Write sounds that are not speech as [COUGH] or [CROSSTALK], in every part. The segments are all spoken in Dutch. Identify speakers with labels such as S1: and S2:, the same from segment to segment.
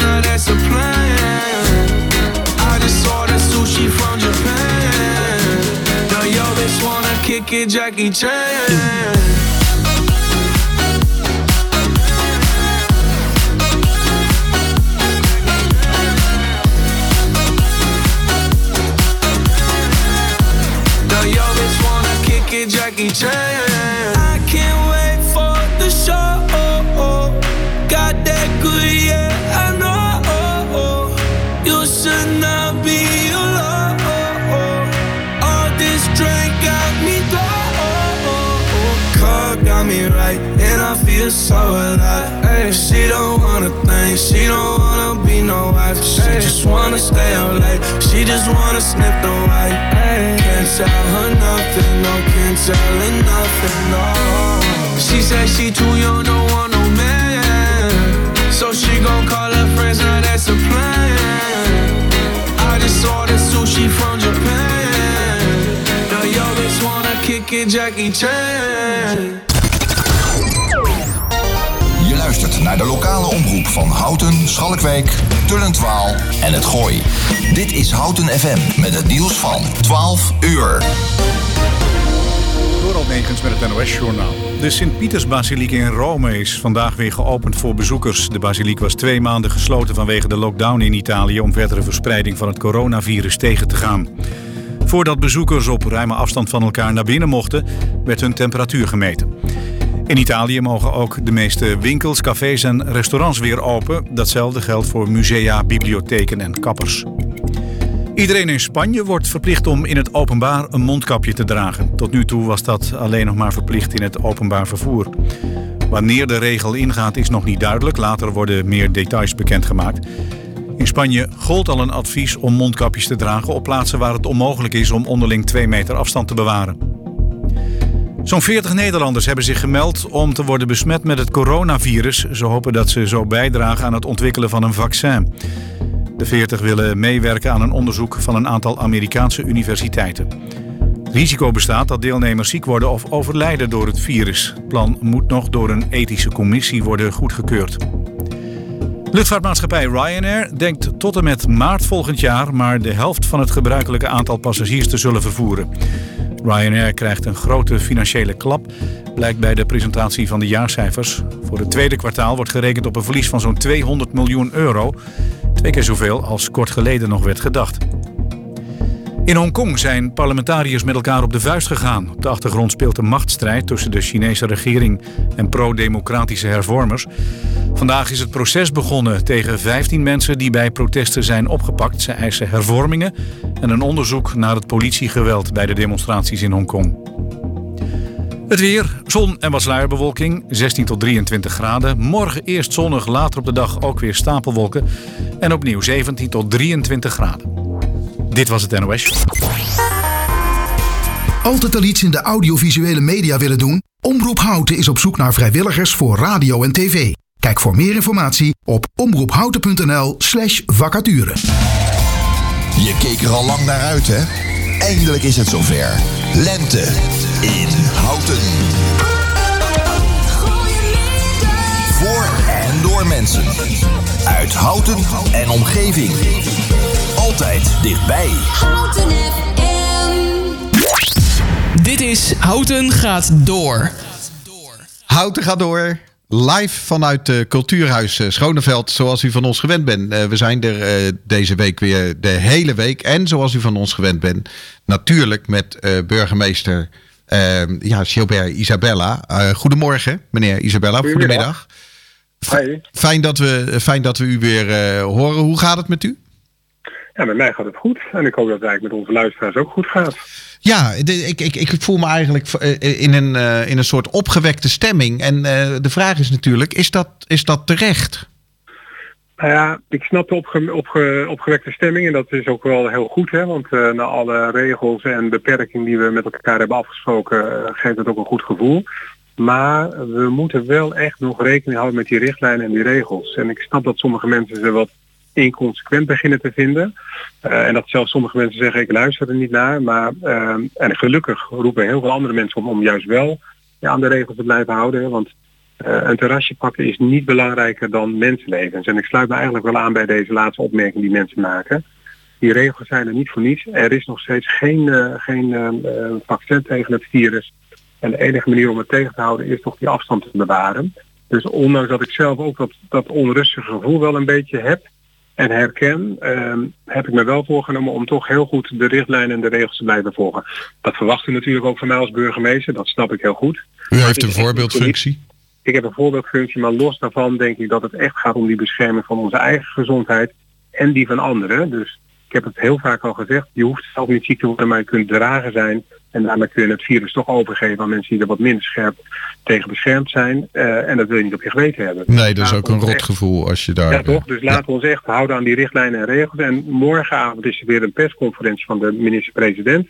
S1: now that's a plan. I just ordered sushi from Japan. Now bitch wanna kick it, Jackie Chan. She don't wanna think, she don't wanna be no wife. She just wanna stay up late, she just wanna sniff the white. Ay, can't tell her nothing, no, can't tell her nothing, no. She said she too young, don't want no man. So she gon' call her friends, now that's a plan. I just ordered sushi from Japan. Now yo bitch wanna kick it, Jackie Chan.
S2: Luistert naar de lokale omroep van Houten, Schalkwijk, Tullentwaal en het Gooi. Dit is Houten FM met het nieuws van 12 uur.
S3: Door Negens met het NOS-journaal. De Sint-Pietersbasiliek in Rome is vandaag weer geopend voor bezoekers. De basiliek was twee maanden gesloten vanwege de lockdown in Italië... om verdere verspreiding van het coronavirus tegen te gaan. Voordat bezoekers op ruime afstand van elkaar naar binnen mochten... werd hun temperatuur gemeten. In Italië mogen ook de meeste winkels, cafés en restaurants weer open. Datzelfde geldt voor musea, bibliotheken en kappers. Iedereen in Spanje wordt verplicht om in het openbaar een mondkapje te dragen. Tot nu toe was dat alleen nog maar verplicht in het openbaar vervoer. Wanneer de regel ingaat is nog niet duidelijk. Later worden meer details bekendgemaakt. In Spanje gold al een advies om mondkapjes te dragen op plaatsen waar het onmogelijk is om onderling 2 meter afstand te bewaren. Zo'n 40 Nederlanders hebben zich gemeld om te worden besmet met het coronavirus. Ze hopen dat ze zo bijdragen aan het ontwikkelen van een vaccin. De 40 willen meewerken aan een onderzoek van een aantal Amerikaanse universiteiten. Risico bestaat dat deelnemers ziek worden of overlijden door het virus. Het plan moet nog door een ethische commissie worden goedgekeurd. Luchtvaartmaatschappij Ryanair denkt tot en met maart volgend jaar maar de helft van het gebruikelijke aantal passagiers te zullen vervoeren. Ryanair krijgt een grote financiële klap, blijkt bij de presentatie van de jaarcijfers. Voor het tweede kwartaal wordt gerekend op een verlies van zo'n 200 miljoen euro. Twee keer zoveel als kort geleden nog werd gedacht. In Hongkong zijn parlementariërs met elkaar op de vuist gegaan. Op de achtergrond speelt een machtsstrijd tussen de Chinese regering en pro-democratische hervormers. Vandaag is het proces begonnen tegen 15 mensen die bij protesten zijn opgepakt. Ze eisen hervormingen en een onderzoek naar het politiegeweld bij de demonstraties in Hongkong. Het weer, zon en wat sluierbewolking, 16 tot 23 graden. Morgen eerst zonnig, later op de dag ook weer stapelwolken. En opnieuw 17 tot 23 graden. Dit was het NOS.
S4: Altijd al iets in de audiovisuele media willen doen? Omroep Houten is op zoek naar vrijwilligers voor radio en tv. Kijk voor meer informatie op omroephouten.nl slash vacature.
S2: Je keek er al lang naar uit, hè? Eindelijk is het zover. Lente in Houten. Voor en door mensen. Uit Houten en omgeving. Altijd dichtbij.
S5: Houten FM.
S6: Dit is Houten gaat door.
S7: Houten gaat door. Live vanuit uh, Cultuurhuis uh, Schoneveld, zoals u van ons gewend bent. Uh, we zijn er uh, deze week weer de hele week. En zoals u van ons gewend bent, natuurlijk met burgemeester ja, Gilbert Isabella. goedemorgen, meneer Isabella. Goedemiddag.
S8: Hi.
S7: Fijn, dat we, fijn dat we u weer horen. Hoe gaat het met u?
S8: Ja, met mij gaat het goed. En ik hoop dat het eigenlijk met onze luisteraars ook goed gaat.
S7: Ja, de, ik, ik, ik voel me eigenlijk in een, uh, in een soort opgewekte stemming. En uh, de vraag is natuurlijk, is dat, is dat terecht?
S8: Nou ja, ik snap de opge, opge, opgewekte stemming en dat is ook wel heel goed. Hè? Want uh, na alle regels en beperkingen die we met elkaar hebben afgesproken, geeft het ook een goed gevoel. Maar we moeten wel echt nog rekening houden met die richtlijnen en die regels. En ik snap dat sommige mensen ze wat inconsequent beginnen te vinden. Uh, en dat zelfs sommige mensen zeggen ik luister er niet naar. Maar uh, en gelukkig roepen heel veel andere mensen om, om juist wel ja, aan de regels te blijven houden. Want Eh, een terrasje pakken is niet belangrijker dan mensenlevens. En ik sluit me eigenlijk wel aan bij deze laatste opmerking die mensen maken. Die regels zijn er niet voor niets. Er is nog steeds geen, eh, geen eh, eh, vaccin tegen het virus. En de enige manier om het tegen te houden is toch die afstand te bewaren. Dus ondanks dat ik zelf ook dat, dat onrustige gevoel wel een beetje heb en herken, ehm, heb ik me wel voorgenomen om toch heel goed de richtlijnen en de regels te blijven volgen. Dat verwacht u natuurlijk ook van mij als burgemeester, dat snap ik heel goed.
S7: U heeft een voorbeeldfunctie.
S8: ik heb een voorbeeldfunctie, maar los daarvan denk ik dat het echt gaat om die bescherming van onze eigen gezondheid en die van anderen. Dus ik heb het heel vaak al gezegd, je hoeft zelf niet ziek te worden, maar je kunt dragen zijn. En daarmee kun je het virus toch overgeven aan mensen die er wat minder scherp tegen beschermd zijn. Eh, en dat wil je niet op je geweten hebben.
S7: Nee, dat is ook een rotgevoel als je daar...
S8: ja, toch? Dus laten we ons echt houden aan die richtlijnen en regels. En morgenavond is er weer een persconferentie van de minister-president.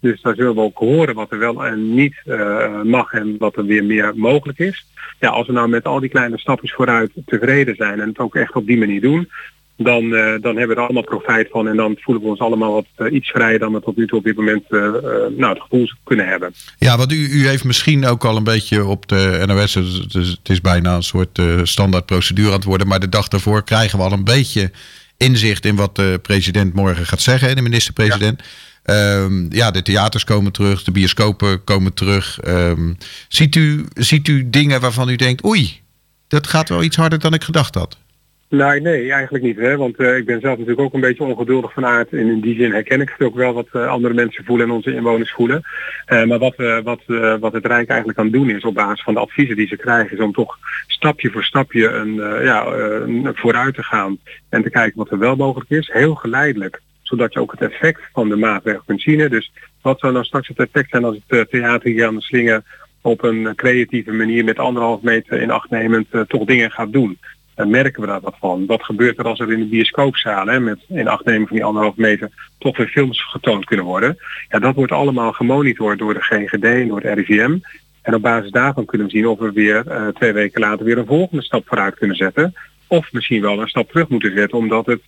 S8: Dus daar zullen we ook horen wat er wel en niet eh, mag en wat er weer meer mogelijk is. Ja, als we nou met al die kleine stapjes vooruit tevreden zijn en het ook echt op die manier doen, dan, eh, dan hebben we er allemaal profijt van en dan voelen we ons allemaal wat eh, iets vrijer dan we tot nu toe op dit moment eh, nou, het gevoel kunnen hebben.
S7: Ja, want u, u heeft misschien ook al een beetje op de NOS, het is, het bijna een soort eh, standaard procedure aan het worden, maar de dag daarvoor krijgen we al een beetje inzicht in wat de president morgen gaat zeggen, de minister-president. Ja. ja, de theaters komen terug, de bioscopen komen terug. Ehm, ziet, u, ziet u dingen waarvan u denkt, oei, dat gaat wel iets harder dan ik gedacht had?
S8: Nee, nee, eigenlijk niet. Hè? Want eh, ik ben zelf natuurlijk ook een beetje ongeduldig van aard. En in die zin herken ik het ook wel wat eh, andere mensen voelen en onze inwoners voelen. Eh, maar wat, wat, wat het Rijk eigenlijk kan doen is op basis van de adviezen die ze krijgen, is om toch stapje voor stapje een, ja, vooruit te gaan en te kijken wat er wel mogelijk is. Heel geleidelijk zodat je ook het effect van de maatregel kunt zien. Dus wat zou nou straks het effect zijn als het theater hier aan de slingen op een creatieve manier met anderhalf meter in acht nemend eh, toch dingen gaat doen. Merken we daar wat van. Wat gebeurt er als er in de bioscoopzalen met in acht nemen van die anderhalf meter toch weer films getoond kunnen worden? Ja, dat wordt allemaal gemonitord door de GGD en door het RIVM. En op basis daarvan kunnen we zien of we weer eh, twee weken later weer een volgende stap vooruit kunnen zetten. Of misschien wel een stap terug moeten zetten omdat het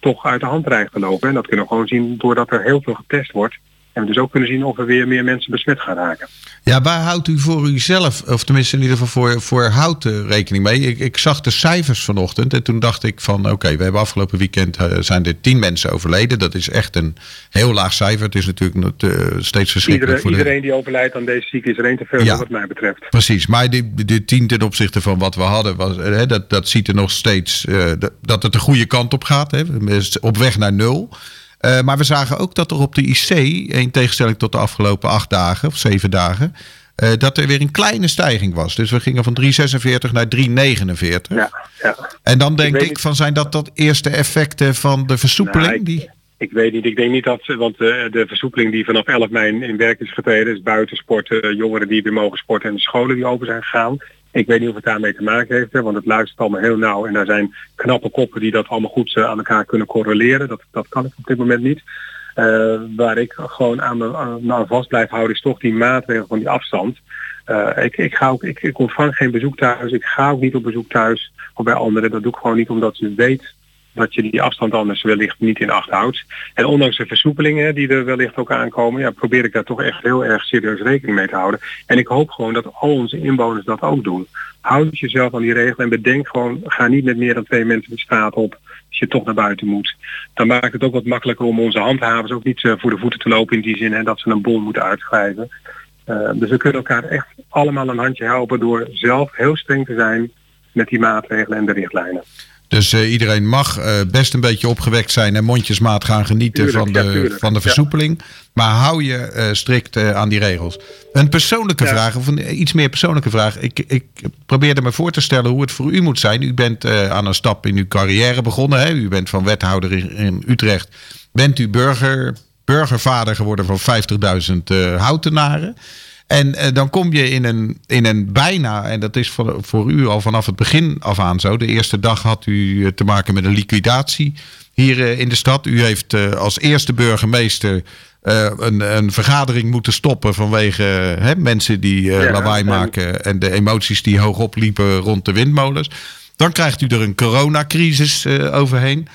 S8: toch uit de hand dreigt te lopen. En dat kunnen we gewoon zien doordat er heel veel getest wordt. En we dus ook kunnen zien of er weer meer mensen besmet gaan raken.
S7: Ja, waar houdt u voor uzelf, of tenminste in ieder geval voor, voor houten rekening mee? Ik, ik zag de cijfers vanochtend en toen dacht ik van oké, we hebben afgelopen weekend uh, zijn er tien mensen overleden. Dat is echt een heel laag cijfer. Het is natuurlijk uh, steeds verschrikkelijk.
S8: Iedereen, iedereen die overlijdt aan deze ziekte is er één te veel ja, wat mij betreft.
S7: Precies, maar die, die tien ten opzichte van wat we hadden, was, hè, dat, dat ziet er nog steeds, uh, dat, dat het de goede kant op gaat. Hè, op weg naar nul. Uh, maar we zagen ook dat er op de IC, in tegenstelling tot de afgelopen acht dagen of zeven dagen, uh, dat er weer een kleine stijging was. Dus we gingen van 3,46 naar 3,49.
S8: Ja, ja.
S7: En dan denk ik, ik van zijn dat dat eerste effecten van de versoepeling?
S8: Nou, ik,
S7: die...
S8: ik weet niet. Ik denk niet dat, want uh, de versoepeling die vanaf 11 mei in, in werk is getreden, is buitensporten, jongeren die weer mogen sporten en de scholen die open zijn gegaan. Ik weet niet of het daarmee te maken heeft, want het luistert allemaal heel nauw. En daar zijn knappe koppen die dat allemaal goed uh, aan elkaar kunnen correleren. Dat, dat kan ik op dit moment niet. Uh, waar ik gewoon aan, me, aan, vast blijf houden is toch die maatregel van die afstand. Uh, ik, ik, ga ook, ik, ik ontvang geen bezoek thuis. Ik ga ook niet op bezoek thuis of bij anderen. Dat doe ik gewoon niet omdat je weet dat je die afstand anders wellicht niet in acht houdt. En ondanks de versoepelingen die er wellicht ook aankomen, ja, probeer ik daar toch echt heel erg serieus rekening mee te houden. En ik hoop gewoon dat al onze inwoners dat ook doen. Houd jezelf aan die regelen en bedenk gewoon, ga niet met meer dan twee mensen de straat op als je toch naar buiten moet. Dan maakt het ook wat makkelijker om onze handhavers ook niet uh, voor de voeten te lopen in die zin hè, dat ze een bol moeten uitschrijven. Uh, dus we kunnen elkaar echt allemaal een handje helpen door zelf heel streng te zijn met die maatregelen en de richtlijnen.
S7: Dus uh, iedereen mag uh, best een beetje opgewekt zijn en mondjesmaat gaan genieten
S8: tuurlijk,
S7: van, de,
S8: ja,
S7: van de versoepeling. Ja. Maar hou je uh, strikt aan die regels. Een persoonlijke ja. vraag, of een iets meer persoonlijke vraag. Ik, ik probeerde me voor te stellen hoe het voor u moet zijn. U bent aan een stap in uw carrière begonnen. Hè? U bent van wethouder in, in Utrecht. Bent u burger, burgervader geworden van 50.000 houtenaren. En uh, dan kom je in een, in een bijna, en dat is voor, voor u al vanaf het begin af aan zo. De eerste dag had u te maken met een liquidatie hier uh, in de stad. U heeft uh, als eerste burgemeester een, een vergadering moeten stoppen vanwege hè, mensen die ja, lawaai maken en de emoties die hoog opliepen rond de windmolens. Dan krijgt u er een coronacrisis overheen.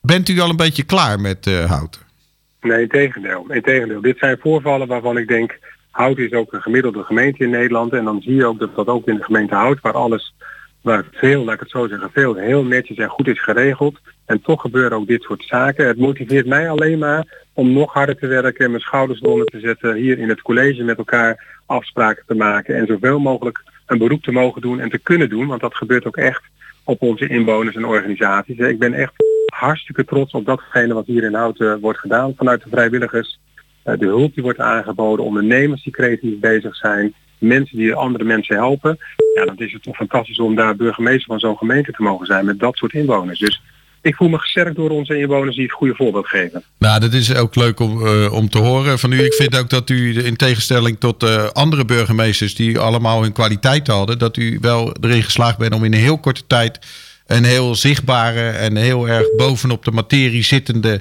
S7: Bent u al een beetje klaar met houten?
S8: Nee, in tegendeel. in tegendeel. Dit zijn voorvallen waarvan ik denk Houten is ook een gemiddelde gemeente in Nederland. En dan zie je ook dat dat ook in de gemeente Hout, waar alles, waar veel, laat ik het zo zeggen, veel heel netjes en goed is geregeld. En toch gebeuren ook dit soort zaken. Het motiveert mij alleen maar om nog harder te werken en mijn schouders eronder te zetten. Hier in het college met elkaar afspraken te maken. En zoveel mogelijk een beroep te mogen doen en te kunnen doen. Want dat gebeurt ook echt op onze inwoners en organisaties. Ik ben echt hartstikke trots op datgene wat hier in Houten wordt gedaan vanuit de vrijwilligers. Eh, De hulp die wordt aangeboden, ondernemers die creatief bezig zijn, mensen die andere mensen helpen. Ja, dan is het toch fantastisch om daar burgemeester van zo'n gemeente te mogen zijn met dat soort inwoners. Dus ik voel me gesterkt door onze inwoners die het goede voorbeeld geven.
S7: Nou, dat is ook leuk om, eh, om te horen van u. Ik vind ook dat u in tegenstelling tot eh, andere burgemeesters die allemaal hun kwaliteit hadden, dat u wel erin geslaagd bent om in een heel korte tijd een heel zichtbare en heel erg bovenop de materie zittende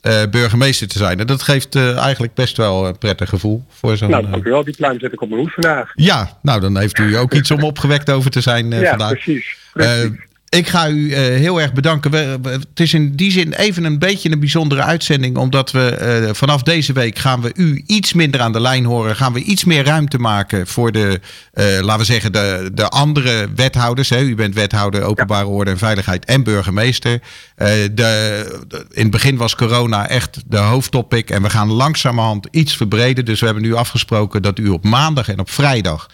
S7: eh, burgemeester te zijn. En dat geeft eh, eigenlijk best wel een prettig gevoel voor zo'n.
S8: Nou,
S7: eh,
S8: dank u wel. Die pluim zet ik op mijn hoed vandaag.
S7: ja, nou dan heeft u ook iets om opgewekt over te zijn eh,
S8: ja,
S7: vandaag.
S8: precies. Precies.
S7: Ik ga u eh, heel erg bedanken. We- we- het is in die zin even een beetje een bijzondere uitzending. Omdat we eh, vanaf deze week gaan we u iets minder aan de lijn horen. Gaan we iets meer ruimte maken voor de, eh, laten we zeggen, de, de andere wethouders. Hè. U bent wethouder openbare orde en veiligheid en burgemeester. De, de- in het begin was corona echt de hoofdtopic. En we gaan langzamerhand iets verbreden. Dus we hebben nu afgesproken dat u op maandag en op vrijdag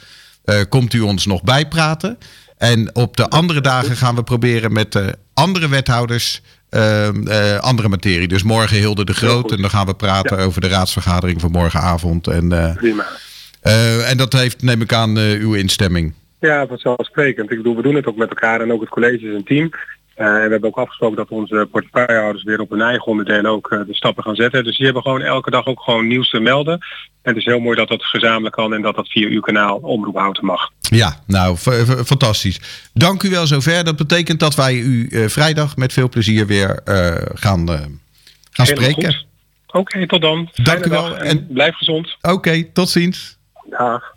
S7: komt u ons nog bijpraten. En op de andere dagen gaan we proberen met de andere wethouders ehm, eh, andere materie. Dus morgen Hilde de Groot. En dan gaan we praten over de raadsvergadering van morgenavond. En, eh,
S8: Prima.
S7: eh, en dat heeft, neem ik aan, eh, uw instemming.
S8: Ja, vanzelfsprekend. Ik bedoel, we doen het ook met elkaar en ook het college is een team. Eh, en we hebben ook afgesproken dat onze portefeuillehouders weer op hun eigen onderdelen ook eh, de stappen gaan zetten. Dus die hebben gewoon elke dag ook gewoon nieuws te melden. En het is heel mooi dat dat gezamenlijk kan en dat dat via uw kanaal omroep houden mag.
S7: Ja, nou, fantastisch. Dank u wel zover. Dat betekent dat wij u eh, vrijdag met veel plezier weer gaan, gaan spreken.
S8: Oké, tot dan.
S7: Dank u wel.
S8: En- blijf gezond.
S7: Oké, tot ziens.
S8: Dag.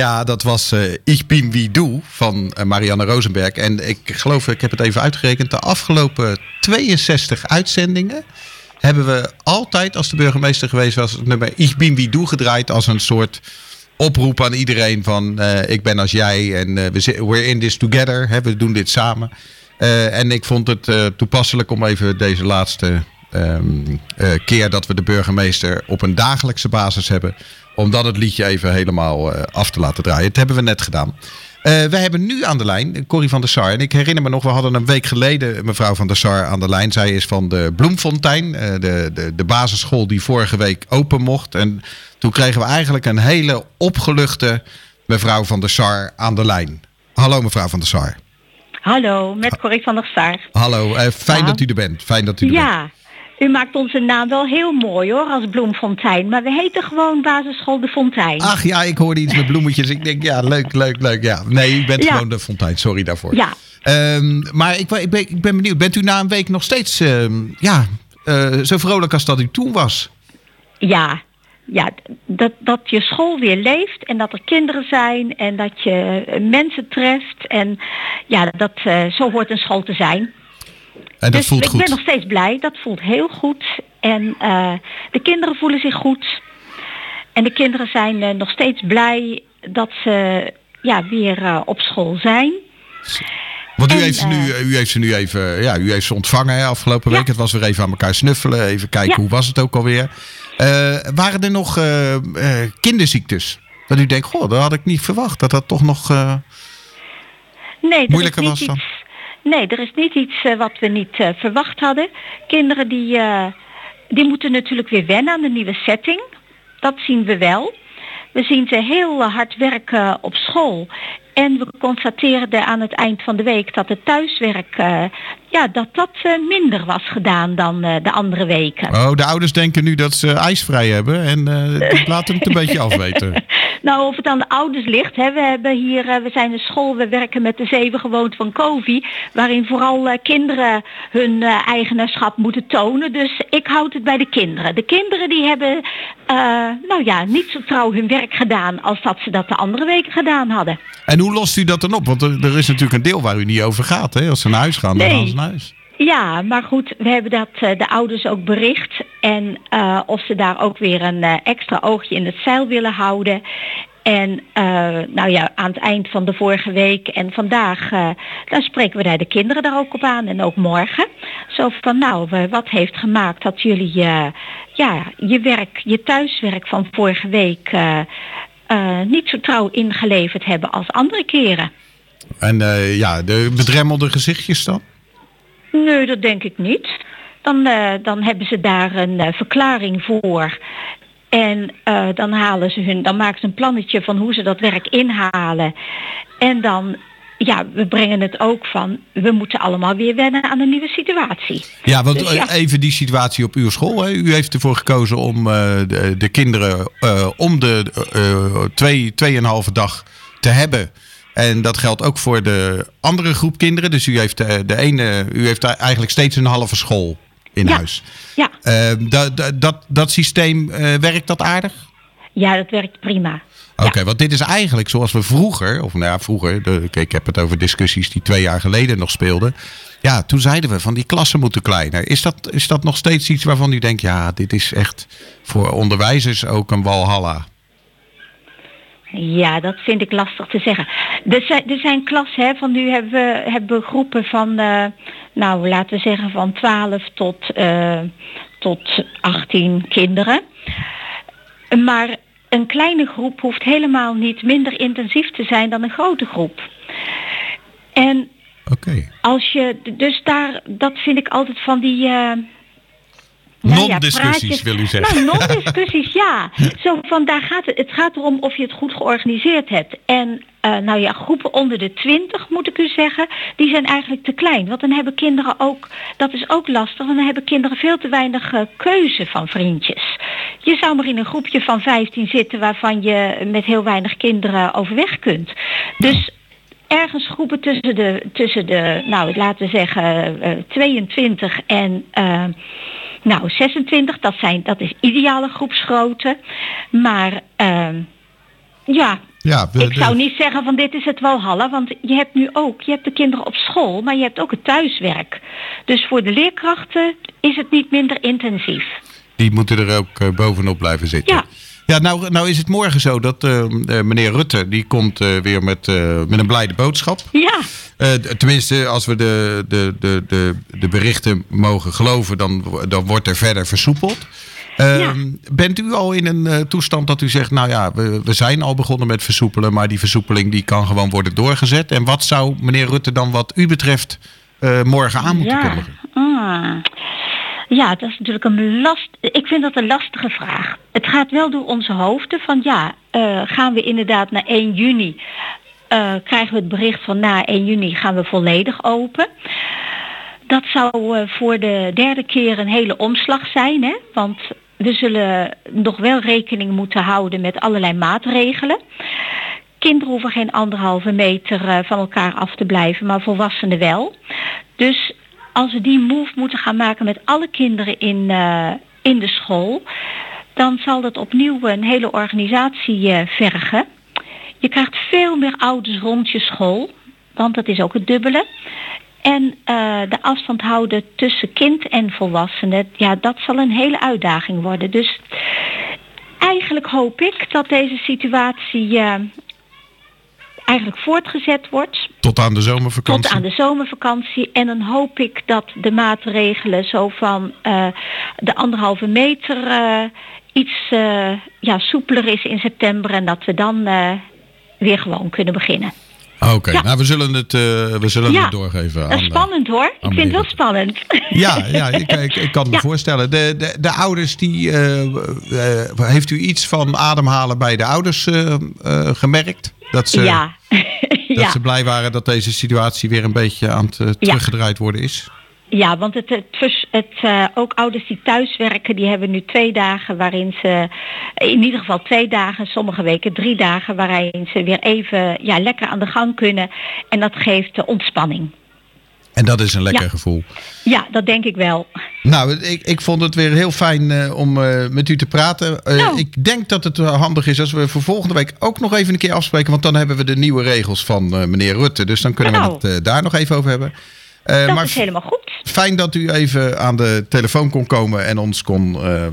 S7: Ja, dat was eh Ich bin wie du van eh, Marianne Rosenberg. En ik geloof, ik heb het even uitgerekend, de afgelopen 62 uitzendingen hebben we altijd, als de burgemeester geweest was, het nummer Ich bin wie du gedraaid als een soort oproep aan iedereen van eh, ik ben als jij en eh, we we're in this together, hè, we doen dit samen. En ik vond het toepasselijk om even deze laatste ehm, eh, keer dat we de burgemeester op een dagelijkse basis hebben, om dan het liedje even helemaal eh, af te laten draaien. Dat hebben we net gedaan. Eh, we hebben nu aan de lijn Corrie van der Sar. En ik herinner me nog, we hadden een week geleden mevrouw van der Sar aan de lijn. Zij is van de Bloemfontein, eh, de, de, de basisschool die vorige week open mocht. En toen kregen we eigenlijk een hele opgeluchte mevrouw van der Sar aan de lijn. Hallo mevrouw van der Sar.
S9: Hallo, met Corrie van der Sar.
S7: Hallo, fijn
S9: Ja.
S7: dat u er bent. Fijn dat u er bent.
S9: U maakt onze naam wel heel mooi hoor, als Bloemfontein. Maar we heten gewoon basisschool De Fontein.
S7: Ach ja, ik hoorde iets met bloemetjes. Ik denk, ja, leuk, leuk, leuk. Ja. Nee, u bent
S9: Ja.
S7: gewoon de fontein. Sorry daarvoor.
S9: Ja.
S7: Ehm, maar ik, ben- ik, ben, ik ben benieuwd. Bent u na een week nog steeds ehm, ja, eh, zo vrolijk als dat u toen was?
S9: Ja, ja dat, dat je school weer leeft en dat er kinderen zijn en dat je mensen treft. En ja, dat, eh, zo hoort een school te zijn.
S7: En dat
S9: dus
S7: voelt
S9: ik
S7: goed.
S9: ben nog steeds blij, dat voelt heel goed. En eh, de kinderen voelen zich goed. En de kinderen zijn eh, nog steeds blij dat ze ja, weer eh, op school zijn.
S7: Want u
S9: en,
S7: heeft, ze nu, u heeft ze nu even, ja, u heeft ze ontvangen hè, afgelopen week. Het was weer even aan elkaar snuffelen. Even kijken,
S9: Ja.
S7: hoe was het ook alweer? Waren er nog kinderziektes? Dat u denkt, goh, dat had ik niet verwacht. Dat dat toch nog...
S9: Nee, er
S7: Moeilijker was dan?
S9: iets, Nee, er is niet iets eh, wat we niet eh, verwacht hadden. Kinderen die, eh, die moeten natuurlijk weer wennen aan de nieuwe setting. Dat zien we wel. We zien ze heel hard werken op school. En we constateerden aan het eind van de week dat het thuiswerk eh, ja, dat dat eh, minder was gedaan dan eh, de andere weken.
S7: Oh, de ouders denken nu dat ze ijsvrij hebben. En [LAUGHS] laten het een beetje afweten.
S9: Nou, of het aan de ouders ligt. Hè. We hebben hier, we zijn een school, we werken met de zeven gewoonten van COVID, waarin vooral kinderen hun eigenaarschap moeten tonen. Dus ik houd het bij de kinderen. De kinderen die hebben, nou ja, niet zo trouw hun werk gedaan als dat ze dat de andere weken gedaan hadden.
S7: En hoe lost u dat dan op? Want er, er is natuurlijk een deel waar u niet over gaat. Hè? Als ze naar huis gaan, dan
S9: Nee.
S7: gaan ze naar huis.
S9: Ja, maar goed, we hebben dat eh, de ouders ook bericht. En eh, of ze daar ook weer een eh, extra oogje in het zeil willen houden. En nou ja, aan het eind van de vorige week en vandaag, dan spreken we daar de kinderen daar ook op aan. En ook morgen. Zo van, nou, wat heeft gemaakt dat jullie ja, je werk, je thuiswerk van vorige week eh, niet zo trouw ingeleverd hebben als andere keren?
S7: En eh, ja, de bedremmelde gezichtjes dan?
S9: Nee, dat denk ik niet. Dan, eh, dan hebben ze daar een verklaring voor. En dan halen ze hun, dan maken ze een plannetje van hoe ze dat werk inhalen. En dan, ja, we brengen het ook van, we moeten allemaal weer wennen aan een nieuwe situatie.
S7: Ja, want
S9: Dus ja.
S7: eh, even die situatie op uw school. Hè. U heeft ervoor gekozen om eh, de, de kinderen eh, om de eh, twee, tweeënhalve dag te hebben. En dat geldt ook voor de andere groep kinderen. Dus u heeft de, de ene, u heeft eigenlijk steeds een halve school in
S9: Ja.
S7: huis.
S9: Ja,
S7: dat, dat, dat, systeem, werkt dat aardig?
S9: ja dat werkt prima.
S7: Oké, want dit is eigenlijk zoals we vroeger, of nou ja, vroeger, de, ik heb het over discussies die twee jaar geleden nog speelden. Ja, toen zeiden we van die klassen moeten kleiner. Is dat, is dat nog steeds iets waarvan u denkt, ja, dit is echt voor onderwijzers ook een walhalla?
S9: Ja, dat vind ik lastig te zeggen. Er zijn, er zijn klassen, hè, van nu hebben we, hebben we groepen van, eh, nou laten we zeggen van 12 tot, eh, tot 18 kinderen. Maar een kleine groep hoeft helemaal niet minder intensief te zijn dan een grote groep. En
S7: Oké.
S9: als je, dus daar, dat vind ik altijd van die... eh, ja,
S7: Non-discussies, wil u zeggen.
S9: Nou, non-discussies, ja. [LAUGHS] Zo van, daar gaat het, het gaat erom of je het goed georganiseerd hebt. En eh, nou ja, groepen onder de 20, moet ik u zeggen, die zijn eigenlijk te klein. Want dan hebben kinderen ook, dat is ook lastig, want dan hebben kinderen veel te weinig eh, keuze van vriendjes. Je zou maar in een groepje van 15 zitten waarvan je met heel weinig kinderen overweg kunt. Dus ergens groepen tussen de, tussen de nou laten we zeggen, eh, 22 en nou 26, dat, zijn, dat is ideale groepsgrootte. Maar ehm, Ja, ik zou niet zeggen van dit is het Walhalla, want je hebt nu ook, je hebt de kinderen op school, maar je hebt ook het thuiswerk. Dus voor de leerkrachten is het niet minder intensief.
S7: Die moeten er ook eh, bovenop blijven zitten.
S9: Ja.
S7: Ja, nou, nou is het morgen zo dat eh, eh, meneer Rutte, die komt eh, weer met, met een blijde boodschap.
S9: Ja,
S7: tenminste, als we de, de, de, de, de berichten mogen geloven, dan, dan wordt er verder versoepeld. Ehm, Bent u al in een toestand dat u zegt, nou ja, we, we zijn al begonnen met versoepelen, maar die versoepeling die kan gewoon worden doorgezet. En wat zou meneer Rutte dan wat u betreft morgen aan moeten
S9: ja.
S7: kondigen?
S9: Ah. Ja, dat is natuurlijk een last. Ik vind dat een lastige vraag. Het gaat wel door onze hoofden van ja, eh, gaan we inderdaad na 1 juni eh, krijgen we het bericht van na 1 juni gaan we volledig open. Dat zou eh, voor de derde keer een hele omslag zijn, hè? want we zullen nog wel rekening moeten houden met allerlei maatregelen. Kinderen hoeven geen anderhalve meter van elkaar af te blijven, maar volwassenen wel. Dus als we die move moeten gaan maken met alle kinderen in, eh, in de school, dan zal dat opnieuw een hele organisatie eh, vergen. Je krijgt veel meer ouders rond je school, want dat is ook het dubbele. En eh, de afstand houden tussen kind en volwassenen, ja, dat zal een hele uitdaging worden. Dus eigenlijk hoop ik dat deze situatie eigenlijk voortgezet wordt
S7: Tot aan de zomervakantie?
S9: tot aan de zomervakantie. En dan hoop ik dat de maatregelen zo van eh, de anderhalve meter eh, iets eh, ja, soepeler is in september. En dat we dan weer gewoon kunnen beginnen.
S7: Oké,
S9: Ja.
S7: nou we zullen het, we zullen
S9: Ja,
S7: het doorgeven. Aan,
S9: spannend hoor. Ik vind het wel spannend.
S7: Ja, ja ik, ik, ik kan me
S9: Ja.
S7: voorstellen. De, de, de ouders, die, heeft u iets van ademhalen bij de ouders gemerkt? Dat ze,
S9: ja. [LAUGHS]
S7: dat
S9: ja.
S7: ze blij waren dat deze situatie weer een beetje aan het eh, teruggedraaid worden is?
S9: Ja, want het, het, het, eh, ook ouders die thuiswerken, die hebben nu twee dagen waarin ze, in ieder geval twee dagen, sommige weken drie dagen, waarin ze weer even ja, lekker aan de gang kunnen. En dat geeft eh, ontspanning.
S7: En dat is een lekker
S9: Ja.
S7: gevoel.
S9: Ja, dat denk ik wel.
S7: Nou, ik, ik vond het weer heel fijn eh, om eh, met u te praten. Eh,
S9: Nou.
S7: Ik denk dat het handig is als we voor volgende week ook nog even een keer afspreken. Want dan hebben we de nieuwe regels van eh, meneer Rutte. Dus dan kunnen
S9: Nou.
S7: we het eh, daar nog even over hebben. Eh,
S9: dat
S7: maar
S9: is helemaal goed.
S7: fijn dat u even aan de telefoon kon komen en ons kon, ehm,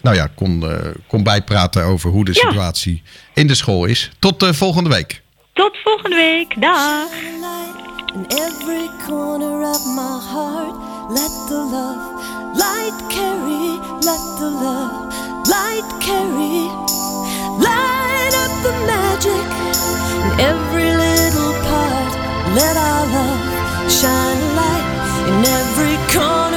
S7: nou ja, kon, kon bijpraten over hoe de
S9: Ja.
S7: situatie in de school is. Tot volgende week.
S9: Tot volgende week. Dag.
S10: Let the love light carry, let the love light carry. Light up the magic in every little part. Let our love shine a light in every corner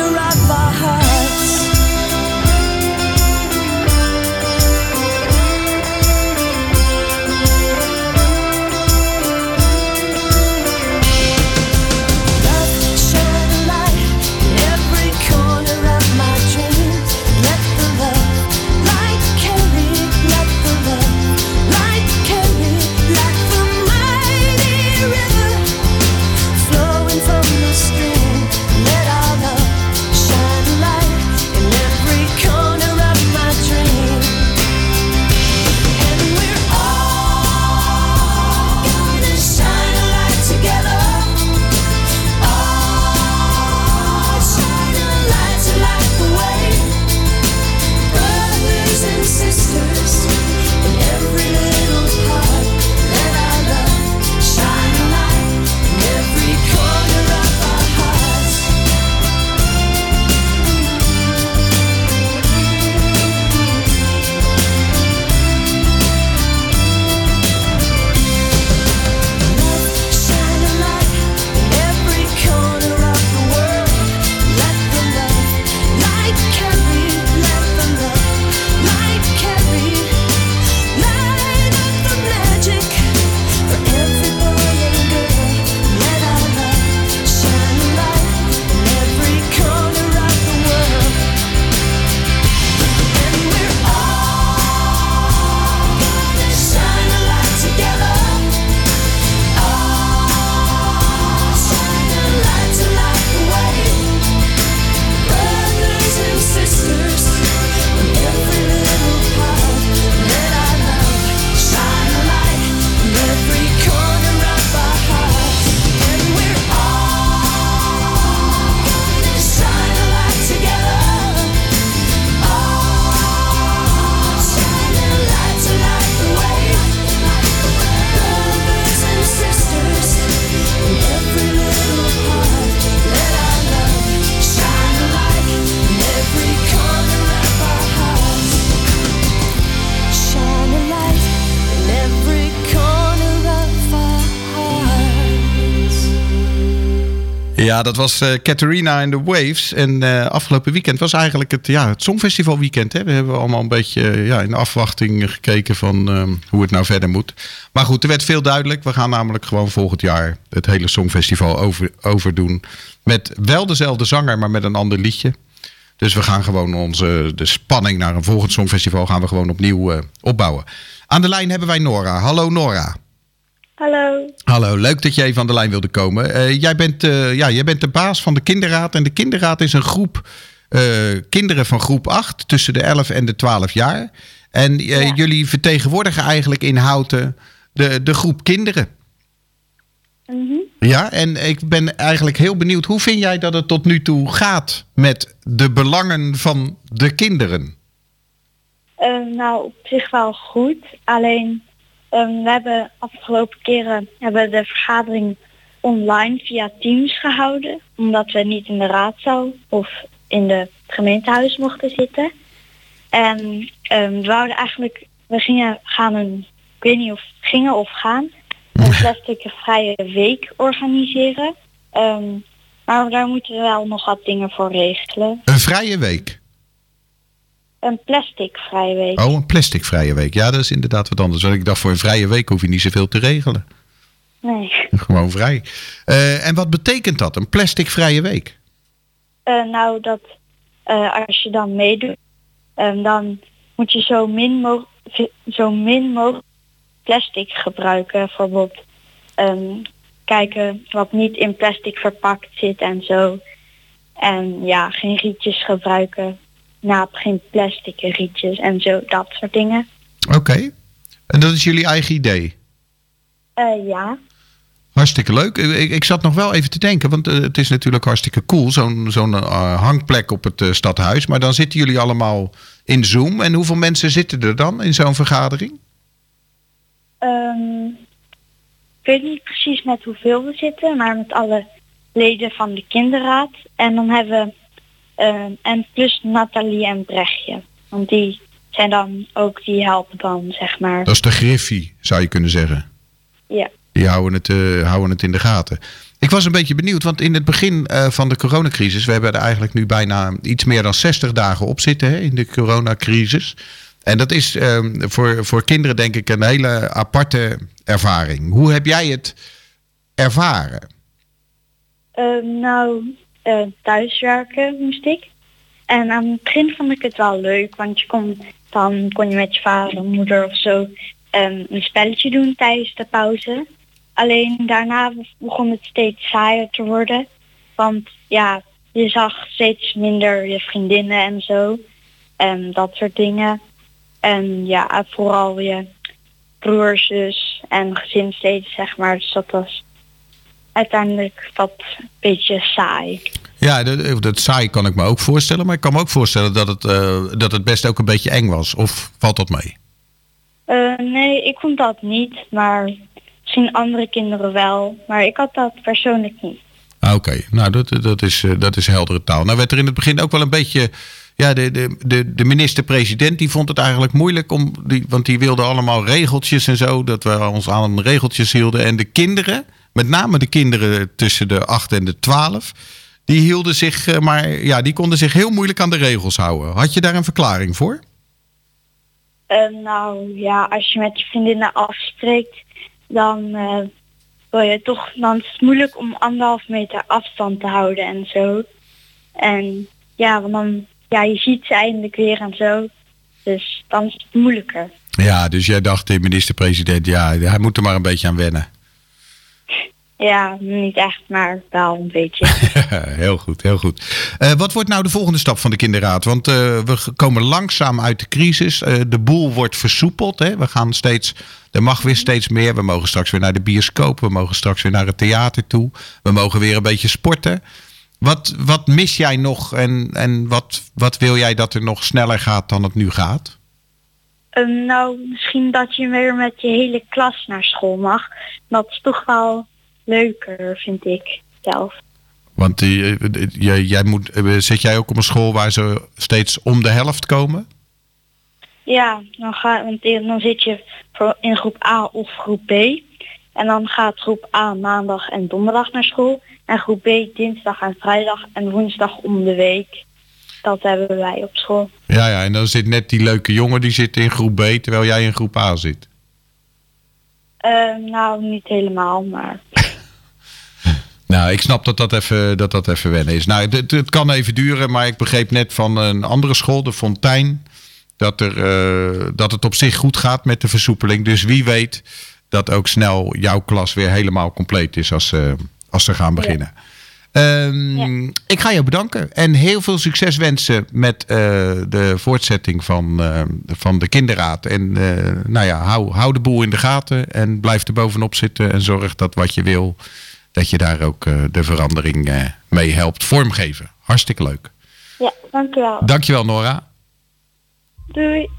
S7: Ja, dat was eh Catharina and the Waves. En eh, afgelopen weekend was eigenlijk het, ja, het Songfestival weekend. Hè. We hebben allemaal een beetje eh, ja, in afwachting gekeken van ehm, hoe het nou verder moet. Maar goed, er werd veel duidelijk. We gaan namelijk gewoon volgend jaar het hele Songfestival over, overdoen. Met wel dezelfde zanger, maar met een ander liedje. Dus we gaan gewoon onze de spanning naar een volgend Songfestival gaan we gewoon opnieuw eh, opbouwen. Aan de lijn hebben wij Nora. Hallo Nora.
S11: Hallo.
S7: Hallo, leuk dat even aan de lijn wilde komen. Eh, jij, bent, eh, ja, jij bent de baas van de kinderraad. En de kinderraad is een groep eh, kinderen van groep 8 tussen de 11 en de 12 jaar. En jullie vertegenwoordigen eigenlijk in Houten de, de groep kinderen.
S11: Mhm.
S7: Ja, en ik ben eigenlijk heel benieuwd. Hoe vind jij dat het tot nu toe gaat met de belangen van de kinderen?
S11: Nou, op zich wel goed. Alleen, ehm, we hebben afgelopen keren hebben de vergadering online via Teams gehouden. Omdat we niet in de raadzaal of in de gemeentehuis mochten zitten. En ehm, we wouden eigenlijk, we gingen gaan een, ik weet niet of gingen of gaan, een plastic vrije week organiseren. Ehm, maar daar moeten we wel nog wat dingen voor regelen.
S7: Een vrije week.
S11: Een plastic vrije week.
S7: Oh, een plasticvrije week. Ja, dat is inderdaad wat anders. Want ik dacht, voor een vrije week hoef je niet zoveel te regelen.
S11: Nee. [LAUGHS]
S7: Gewoon vrij. Eh, en wat betekent dat, een plasticvrije week?
S11: Eh, nou, dat eh, als je dan meedoet, dan moet je zo min, mo- zo min mogelijk plastic gebruiken. Bijvoorbeeld ehm, kijken wat niet in plastic verpakt zit en zo. En ja, geen rietjes gebruiken. Nou, geen plastic rietjes en zo, dat soort dingen.
S7: Oké. En dat is jullie eigen idee?
S11: Eh, ja.
S7: Hartstikke leuk. Ik, ik zat nog wel even te denken, want eh, het is natuurlijk hartstikke cool, zo'n zo'n eh, hangplek op het stadhuis. Maar dan zitten jullie allemaal in Zoom. En hoeveel mensen zitten er dan in zo'n vergadering?
S11: Ehm, ik weet niet precies met hoeveel we zitten, maar met alle leden van de kinderraad. En dan hebben we, ehm, en plus Nathalie en Brechtje. Want die zijn dan ook, die helpen dan, zeg maar.
S7: Dat is de griffie, zou je kunnen zeggen.
S11: Ja.
S7: Die houden het, eh, houden het in de gaten. Ik was een beetje benieuwd, want in het begin eh, van de coronacrisis... we hebben er eigenlijk nu bijna iets meer dan 60 dagen op zitten hè, in de coronacrisis. En dat is ehm, voor, voor kinderen denk ik een hele aparte ervaring. Hoe heb jij het ervaren?
S11: Ehm, nou, eh, thuiswerken moest ik. En aan het begin vond ik het wel leuk, want je kon, dan kon je met je vader moeder of zo ehm, een spelletje doen tijdens de pauze. Alleen daarna begon het steeds saaier te worden. Want ja, je zag steeds minder je vriendinnen en zo. En dat soort dingen. En ja, vooral je broers, zus en gezinsleden, zeg maar. Dus dat was uiteindelijk wat een beetje saai.
S7: Ja, dat, dat saai kan ik me ook voorstellen. Maar ik kan me ook voorstellen dat het, eh, dat het best ook een beetje eng was. Of valt dat mee?
S11: Eh, nee, ik vond dat niet, maar misschien andere kinderen wel. Maar ik had dat persoonlijk niet.
S7: Ah, Oké, nou dat, dat, is, eh, dat is heldere taal. Nou werd er in het begin ook wel een beetje... Ja, de, de, de, de minister-president die vond het eigenlijk moeilijk. Om, die, want die wilde allemaal regeltjes en zo. Dat we ons aan regeltjes hielden. En de kinderen, met name de kinderen tussen de 8 en de 12... Die hielden zich, eh, maar ja, die konden zich heel moeilijk aan de regels houden. Had je daar een verklaring voor?
S11: Eh, nou ja, als je met je vriendinnen afspreekt, dan eh, wil je toch, dan is het moeilijk om anderhalf meter afstand te houden en zo. En ja, want dan, ja, je ziet ze eindelijk weer en zo. Dus dan is het moeilijker.
S7: Ja, dus jij dacht, de minister-president, ja, hij moet er maar een beetje aan wennen.
S11: Ja, niet echt, maar wel een beetje. [LAUGHS]
S7: heel goed, heel goed. Eh, wat wordt nou de volgende stap van de kinderraad? Want eh, we komen langzaam uit de crisis. Eh, de boel wordt versoepeld. Hè? We gaan steeds, er mag weer steeds meer. We mogen straks weer naar de bioscoop. We mogen straks weer naar het theater toe. We mogen weer een beetje sporten. Wat, wat mis jij nog en, en wat, wat wil jij dat er nog sneller gaat dan het nu gaat?
S11: Ehm, nou, misschien dat je weer met je hele klas naar school mag. Dat is toch wel leuker, vind ik zelf.
S7: Want die, eh, jij, jij moet, eh, zit jij ook op een school waar ze steeds om de helft komen?
S11: Ja, dan, ga, want dan zit je in groep A of groep B.
S12: En dan gaat groep A maandag en donderdag naar school. En groep B dinsdag en vrijdag en woensdag om de week. Dat hebben wij op school.
S7: Ja, ja, en dan zit net die leuke jongen die zit in groep B, terwijl jij in groep A zit.
S12: Eh, nou, niet helemaal, maar [LAUGHS]
S7: Nou, ik snap dat dat even, dat dat even wennen is. Nou, het, het kan even duren, maar ik begreep net van een andere school, de Fontijn, dat, er, eh, dat het op zich goed gaat met de versoepeling. Dus wie weet dat ook snel jouw klas weer helemaal compleet is als, ze als ze gaan beginnen. Ehm, Ik ga je bedanken en heel veel succes wensen met eh, de voortzetting van, van de kinderraad. En nou ja, hou, hou de boel in de gaten en blijf er bovenop zitten en zorg dat wat je wil, dat je daar ook eh, de verandering eh, mee helpt vormgeven. Hartstikke leuk.
S12: ja, dankjewel.
S7: Dankjewel Nora.
S12: Doei.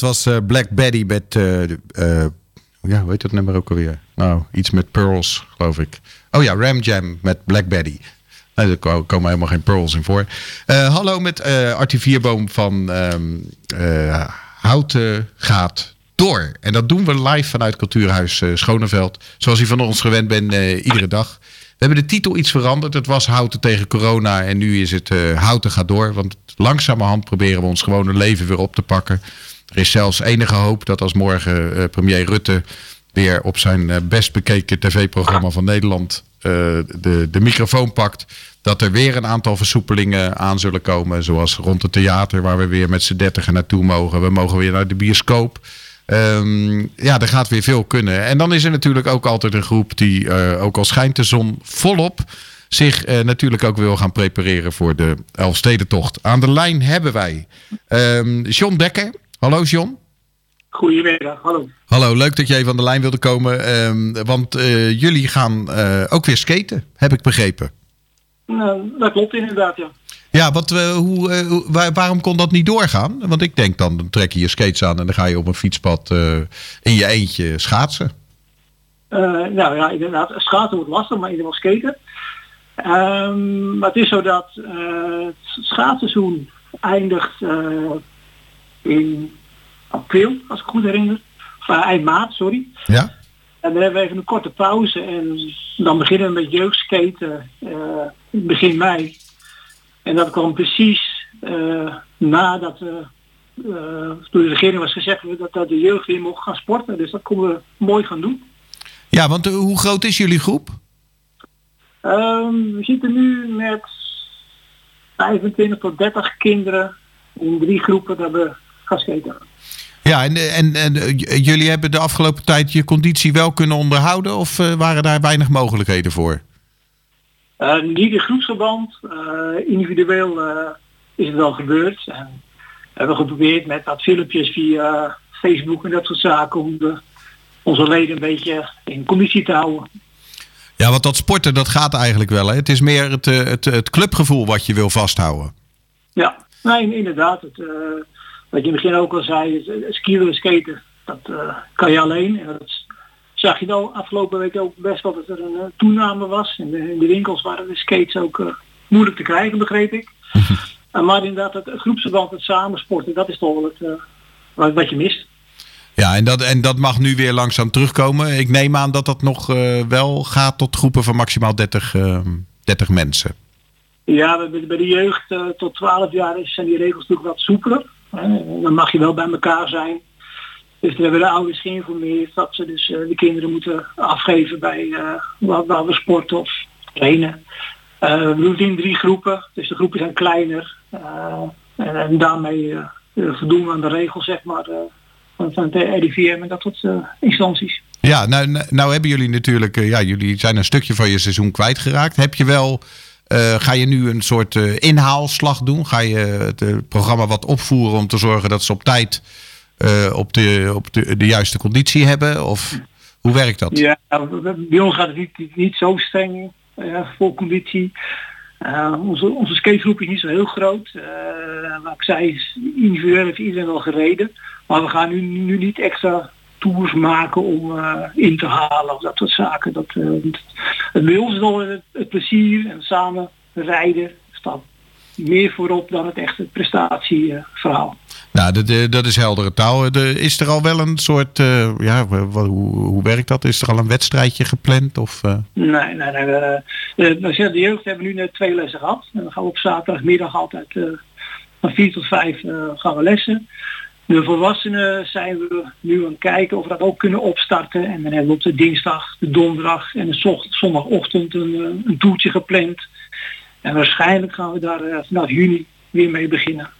S7: Dat was eh, Black Betty met... eh, eh, ja, hoe heet dat nummer ook alweer? Nou, iets met pearls, geloof ik. Oh ja, Ram Jam met Black Betty. Nee, er ko- komen helemaal geen pearls in voor. Hallo met eh Artie Vierboom van eh, Houten gaat door. En dat doen we live vanuit Cultuurhuis Schoneveld. Zoals u van ons gewend bent, iedere dag. We hebben de titel iets veranderd. Het was Houten tegen corona en nu is het Houten gaat door. Want langzamerhand proberen we ons gewone leven weer op te pakken. Er is zelfs enige hoop dat als morgen eh, premier Rutte weer op zijn eh, best bekeken tv-programma van Nederland eh, de, de microfoon pakt. Dat er weer een aantal versoepelingen aan zullen komen. Zoals rond het theater waar we weer met z'n dertigen naartoe mogen. We mogen weer naar de bioscoop. Ehm, ja, er gaat weer veel kunnen. En dan is er natuurlijk ook altijd een groep die, ook al schijnt de zon volop, zich natuurlijk ook wil gaan prepareren voor de Elfstedentocht. Aan de lijn hebben wij ehm, John Dekker. Hallo John.
S13: Goedemiddag, hallo.
S7: Hallo, leuk dat je even aan de lijn wilde komen. ehm, want eh, jullie gaan eh, ook weer skaten, heb ik begrepen.
S13: Nou, dat klopt inderdaad, ja.
S7: Ja, wat, eh, hoe, hoe- waar- waarom kon dat niet doorgaan? Want ik denk dan, dan trek je je skates aan en dan ga je op een fietspad in je eentje schaatsen.
S13: Nou ja, inderdaad, schaatsen wordt lastig, maar in ieder geval skaten. Ehm, maar het is zo dat het schaatsseizoen eindigt in april, als ik goed herinner. Of eh, eind maart, sorry.
S7: Ja?
S13: En dan hebben we even een korte pauze en dan beginnen we met jeugdskaten eh, begin mei. En dat kwam precies eh, nadat door de regering was gezegd dat, dat de jeugd weer mocht gaan sporten. Dus dat konden we mooi gaan doen.
S7: Ja, want hoe groot is jullie groep?
S13: Ehm, we zitten nu met 25 tot 30 kinderen in drie groepen dat we skaten.
S7: Ja, en, en, en eh, j- jullie hebben de afgelopen tijd je conditie wel kunnen onderhouden of eh, waren daar weinig mogelijkheden voor?
S13: Eh, niet in groepsverband, eh, individueel eh, is het wel gebeurd. En we hebben geprobeerd met wat filmpjes via Facebook en dat soort zaken om de, onze leden een beetje in conditie te houden.
S7: Ja, want dat sporten dat gaat eigenlijk wel. Hè? Het is meer het, eh, het, het clubgevoel wat je wil vasthouden.
S13: Ja, nee, inderdaad. Het, eh, wat je in het begin ook al zei, het skiën en skaten, dat eh, kan je alleen. En dat zag je al afgelopen week ook best wel dat er een eh, toename was. In de, in de winkels waren de skates ook eh, moeilijk te krijgen, begreep ik. [LAUGHS] Eh, maar inderdaad, het, het groepsverband, het samensporten, dat is toch wel het, eh, wat, wat je mist.
S7: Ja, en dat, en dat mag nu weer langzaam terugkomen. Ik neem aan dat dat nog eh, wel gaat tot groepen van maximaal 30, eh, 30 mensen.
S13: Ja, bij, de jeugd eh, tot 12 jaar zijn die regels natuurlijk wat soepeler. Dan mag je wel bij elkaar zijn. Dus daar hebben de ouders geïnformeerd dat ze dus eh, de kinderen moeten afgeven bij eh, waar, waar we sporten of trainen. Eh, we doen drie groepen, dus de groepen zijn kleiner. En, en daarmee voldoen aan de regels zeg maar, van, van het RIVM en dat soort instanties.
S7: Ja, nou, nou, nou hebben jullie natuurlijk, ja, jullie zijn een stukje van je seizoen kwijtgeraakt. Heb je wel, ga je nu een soort inhaalslag doen? Ga je het programma wat opvoeren om te zorgen dat ze op tijd op, de, op de, de juiste conditie hebben? Of hoe werkt dat?
S13: Ja, bij ons gaat het niet, niet, zo streng vol conditie. Onze, onze skategroep is niet zo heel groot. Uh, maar ik zei, individueel heeft iedereen wel gereden. Maar we gaan nu, nu niet extra tours maken om uh, in te halen of dat soort zaken. Dat, het, het, bij ons al het, het, plezier en samen rijden staat meer voorop dan het echte prestatieverhaal.
S7: Nou, dat, dat is heldere taal. Is er al wel een soort, ja, hoe, hoe werkt dat? Is er al een wedstrijdje gepland? Of.
S13: Nee, nee, nee. De, de jeugd hebben nu net twee lessen gehad. En dan gaan we op zaterdagmiddag altijd van vier tot vijf gaan we lessen. De volwassenen zijn we nu aan het kijken of we dat ook kunnen opstarten. En dan hebben we op de dinsdag, de donderdag en de zondagochtend een, een toertje gepland. En waarschijnlijk gaan we daar vanaf juni weer mee beginnen.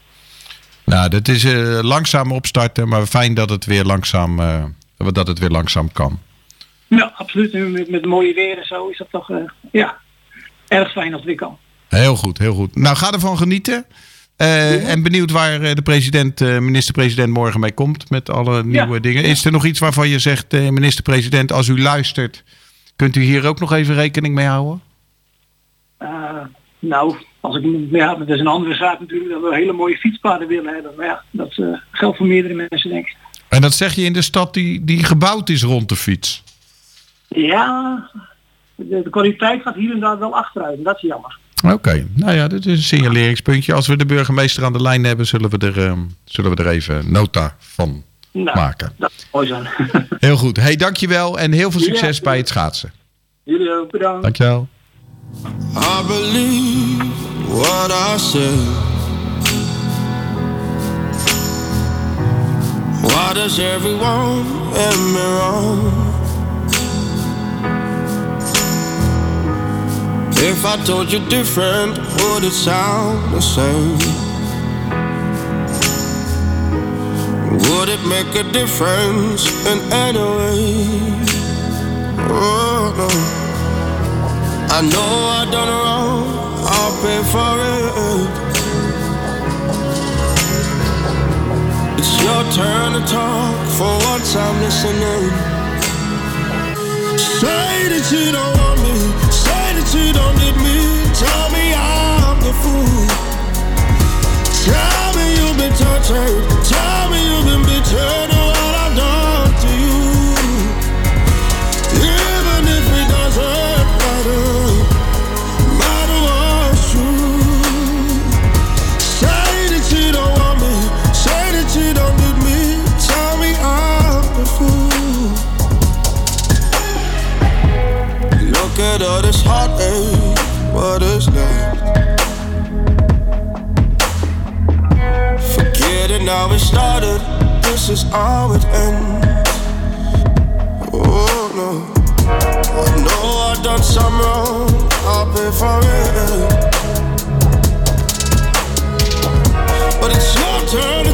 S7: Nou, dat is uh, langzaam opstarten, maar fijn dat het weer langzaam, uh, dat het weer langzaam kan.
S13: Ja, absoluut. Nu met, met mooie weer en zo is dat toch uh, ja, erg fijn dat het weer kan.
S7: Heel goed, heel goed. Nou, ga ervan genieten. Ja. En benieuwd waar de president, minister-president morgen mee komt met alle nieuwe ja. dingen. Is er nog iets waarvan je zegt, minister-president, als u luistert, kunt u hier ook nog even rekening mee houden?
S13: nou, als ik, ja, dat is een andere zaak natuurlijk dat we hele mooie fietspaden willen hebben. Maar ja, dat uh, geldt voor meerdere mensen denk ik.
S7: En dat zeg je in de stad die, die gebouwd is rond de fiets?
S13: Ja, de, de kwaliteit gaat hier en daar wel achteruit. En dat is jammer.
S7: Oké, okay. nou ja, dit is een signaleringspuntje. Als we de burgemeester aan de lijn hebben, zullen we er, um, zullen we er even nota van nou, maken.
S13: Dat is mooi zijn. [LAUGHS]
S7: heel goed. Hey, dankjewel en heel veel succes ja, bij het schaatsen.
S13: Jullie ook, bedankt.
S7: Dankjewel.
S14: I believe what I say. Why does everyone end me wrong? If I told you different, would it sound the same? Would it make a difference in any way? Oh no. I know I done wrong, I'll pay for it. It's your turn to talk, for once I'm listening. Say that you don't want me, you don't need me. Tell me I'm the fool. Tell me you've been tortured, tell me you've been betrayed. Heartache, what is left? Forget it, now it started, this is how it ends. Oh no, I know I've done some wrong, I'll pay for it. But it's your turn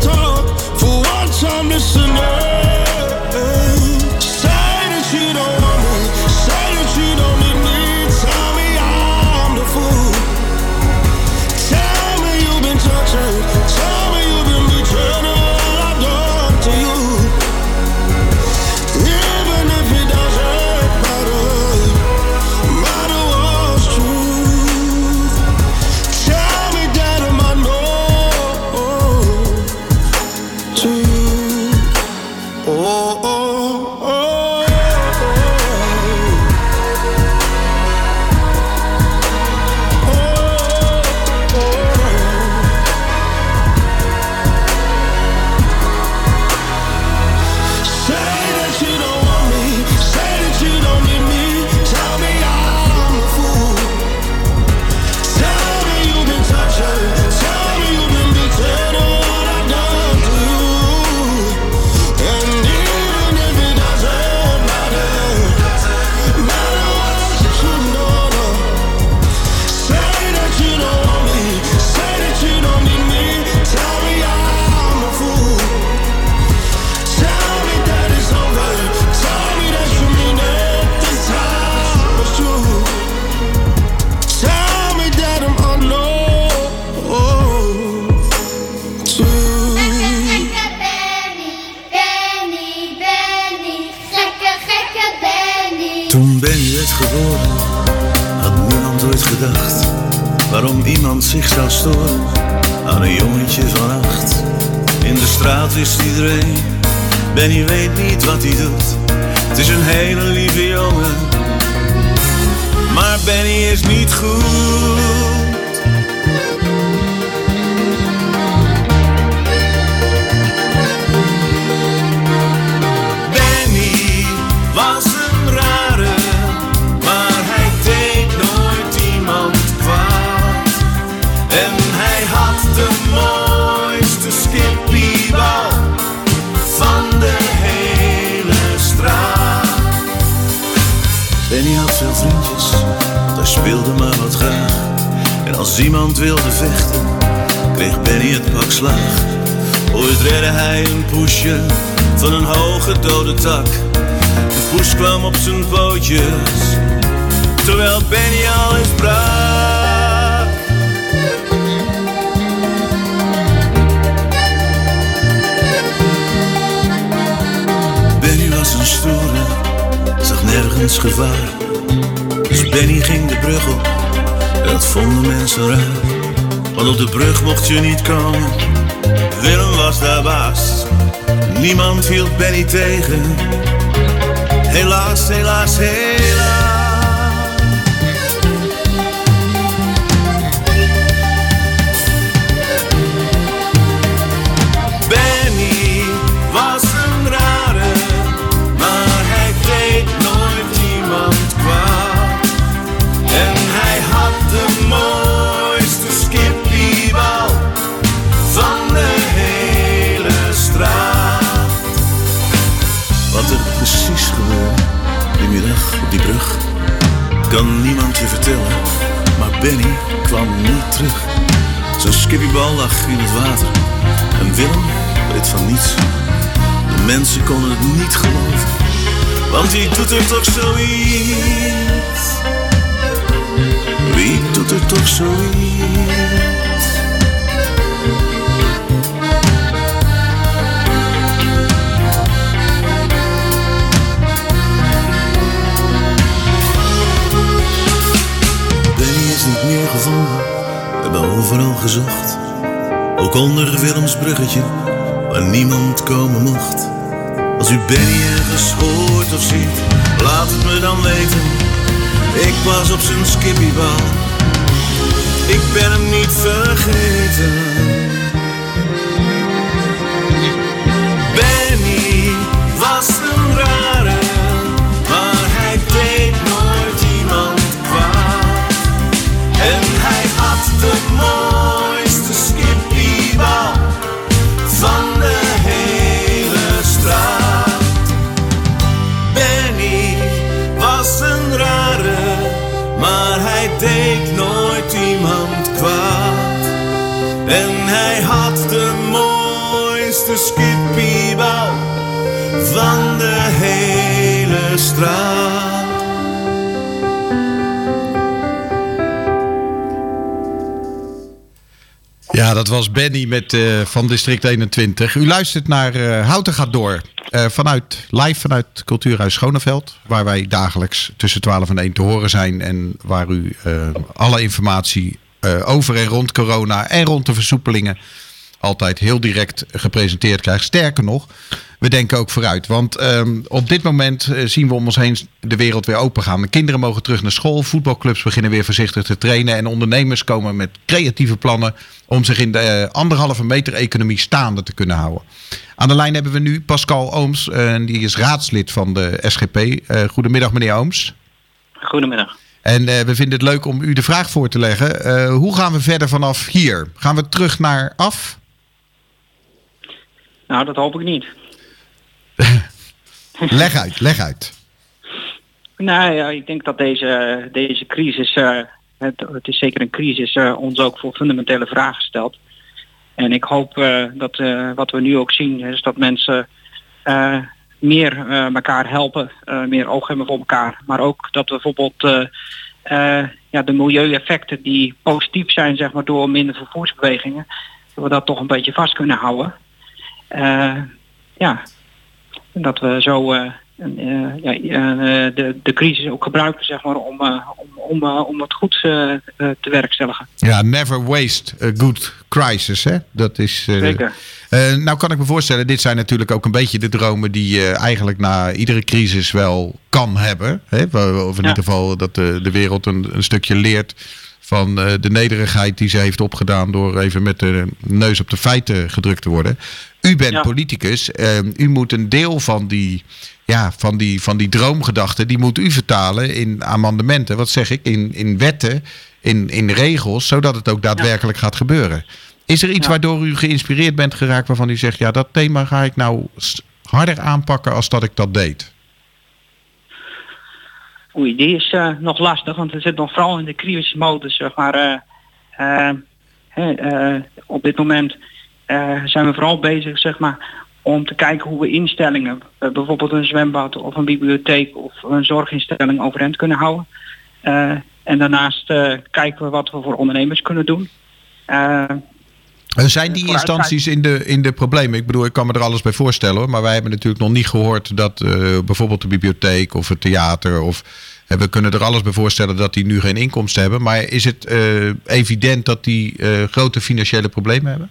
S15: toch zoiets? Benny is niet meer gevonden. We hebben overal gezocht. Ook onder Willems bruggetje, waar niemand komen mocht. Als u Benny ergens hoort of ziet, laat het me dan weten. Ik was op zijn skippiebal. Ik ben hem niet vergeten. Straat.
S7: Ja, dat was Benny met, eh, van District 21. U luistert naar eh, Houten gaat door. Eh, vanuit, live vanuit Cultuurhuis Schoneveld. Waar wij dagelijks tussen 12 en 1 te horen zijn. En waar u alle informatie over en rond corona en rond de versoepelingen altijd heel direct gepresenteerd krijgt. Sterker nog, we denken ook vooruit. Want ehm, op dit moment eh, zien we om ons heen de wereld weer open gaan. De kinderen mogen terug naar school. Voetbalclubs beginnen weer voorzichtig te trainen. En ondernemers komen met creatieve plannen om zich in de eh, anderhalve meter economie staande te kunnen houden. Aan de lijn hebben we nu Pascal Ooms. eh, die is raadslid van de SGP. Goedemiddag meneer Ooms.
S16: Goedemiddag.
S7: En we vinden het leuk om u de vraag voor te leggen. Hoe gaan we verder vanaf hier? Gaan we terug naar af?
S16: Nou, dat hoop ik niet. [LAUGHS]
S7: Leg uit, leg uit.
S16: Nou ja, ik denk dat deze, deze crisis, eh, het, het is zeker een crisis, eh, ons ook voor fundamentele vragen stelt. En ik hoop eh, dat wat we nu ook zien is dat mensen meer elkaar helpen, meer oog hebben voor elkaar. Maar ook dat we bijvoorbeeld ja, de milieueffecten die positief zijn zeg maar, door minder vervoersbewegingen, dat we dat toch een beetje vast kunnen houden. Ja, dat we zo eh, eh, ja, eh, de, de crisis ook gebruiken zeg maar, om, om, om, om het goed eh, te werkstelligen.
S7: Ja, never waste a good crisis, hè? Dat is...
S16: Zeker.
S7: nou kan ik me voorstellen, dit zijn natuurlijk ook een beetje de dromen die je eigenlijk na iedere crisis wel kan hebben. Hè? Of in
S16: Ja.
S7: ieder geval dat de, de wereld een, een stukje leert van eh, de nederigheid die ze heeft opgedaan door even met de neus op de feiten gedrukt te worden. U bent
S16: Ja.
S7: politicus, eh, u moet een deel van die, ja, van die, van die droomgedachten, die moet u vertalen in amendementen, wat zeg ik, in, in wetten, in, in regels, zodat het ook daadwerkelijk gaat gebeuren. Is er iets
S16: Ja.
S7: waardoor u geïnspireerd bent geraakt waarvan u zegt, ja, dat thema ga ik nou harder aanpakken als dat ik dat deed?
S16: Oei, die is eh, nog lastig, want we zitten nog vooral in de crisismodus, zeg maar. eh, eh, op dit moment zijn we vooral bezig, zeg maar, om te kijken hoe we instellingen, bijvoorbeeld een zwembad of een bibliotheek of een zorginstelling overeind kunnen houden. En daarnaast kijken we wat we voor ondernemers kunnen doen. Eh,
S7: Eh, Zijn die instanties in de, in de problemen? Ik bedoel, ik kan me er alles bij voorstellen hoor. Maar wij hebben natuurlijk nog niet gehoord dat eh, bijvoorbeeld de bibliotheek of het theater of eh, we kunnen er alles bij voorstellen dat die nu geen inkomsten hebben. Maar is het eh, evident dat die grote financiële problemen hebben?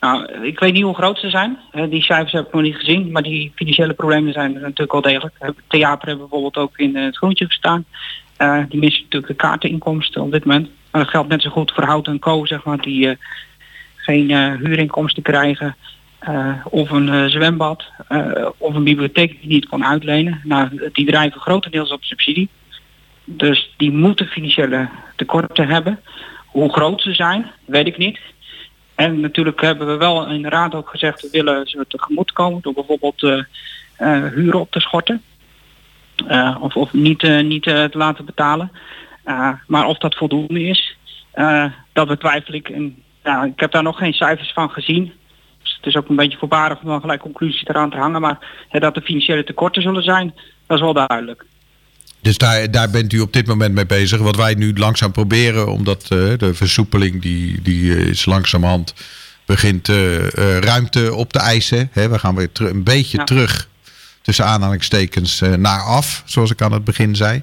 S16: Nou, ik weet niet hoe groot ze zijn. Die cijfers heb ik nog niet gezien. Maar die financiële problemen zijn er natuurlijk wel degelijk. Het theater hebben bijvoorbeeld ook in het groentje gestaan. Eh, die missen natuurlijk de kaarteninkomsten op dit moment. Dat geldt net zo goed voor Hout en Co. Zeg maar, die eh, geen eh, huurinkomsten krijgen. of een zwembad. of een bibliotheek die niet kon uitlenen. Nou, die drijven grotendeels op subsidie. Dus die moeten financiële tekorten hebben. Hoe groot ze zijn, weet ik niet. En natuurlijk hebben we wel in de raad ook gezegd, we willen ze tegemoet komen door bijvoorbeeld huren op te schorten. Eh, of, of niet, eh, niet eh, te laten betalen. Maar of dat voldoende is, dat betwijfel ik. En, ik heb daar nog geen cijfers van gezien. Dus het is ook een beetje voorbarig om dan gelijk conclusies eraan te hangen. Maar dat er financiële tekorten zullen zijn, dat is wel duidelijk.
S7: Dus daar, daar bent u op dit moment mee bezig. Wat wij nu langzaam proberen, omdat de versoepeling die, die is langzamerhand begint ruimte op te eisen. Hè, we gaan weer een beetje
S16: Ja.
S7: terug tussen aanhalingstekens eh, naar af, zoals ik aan het begin zei.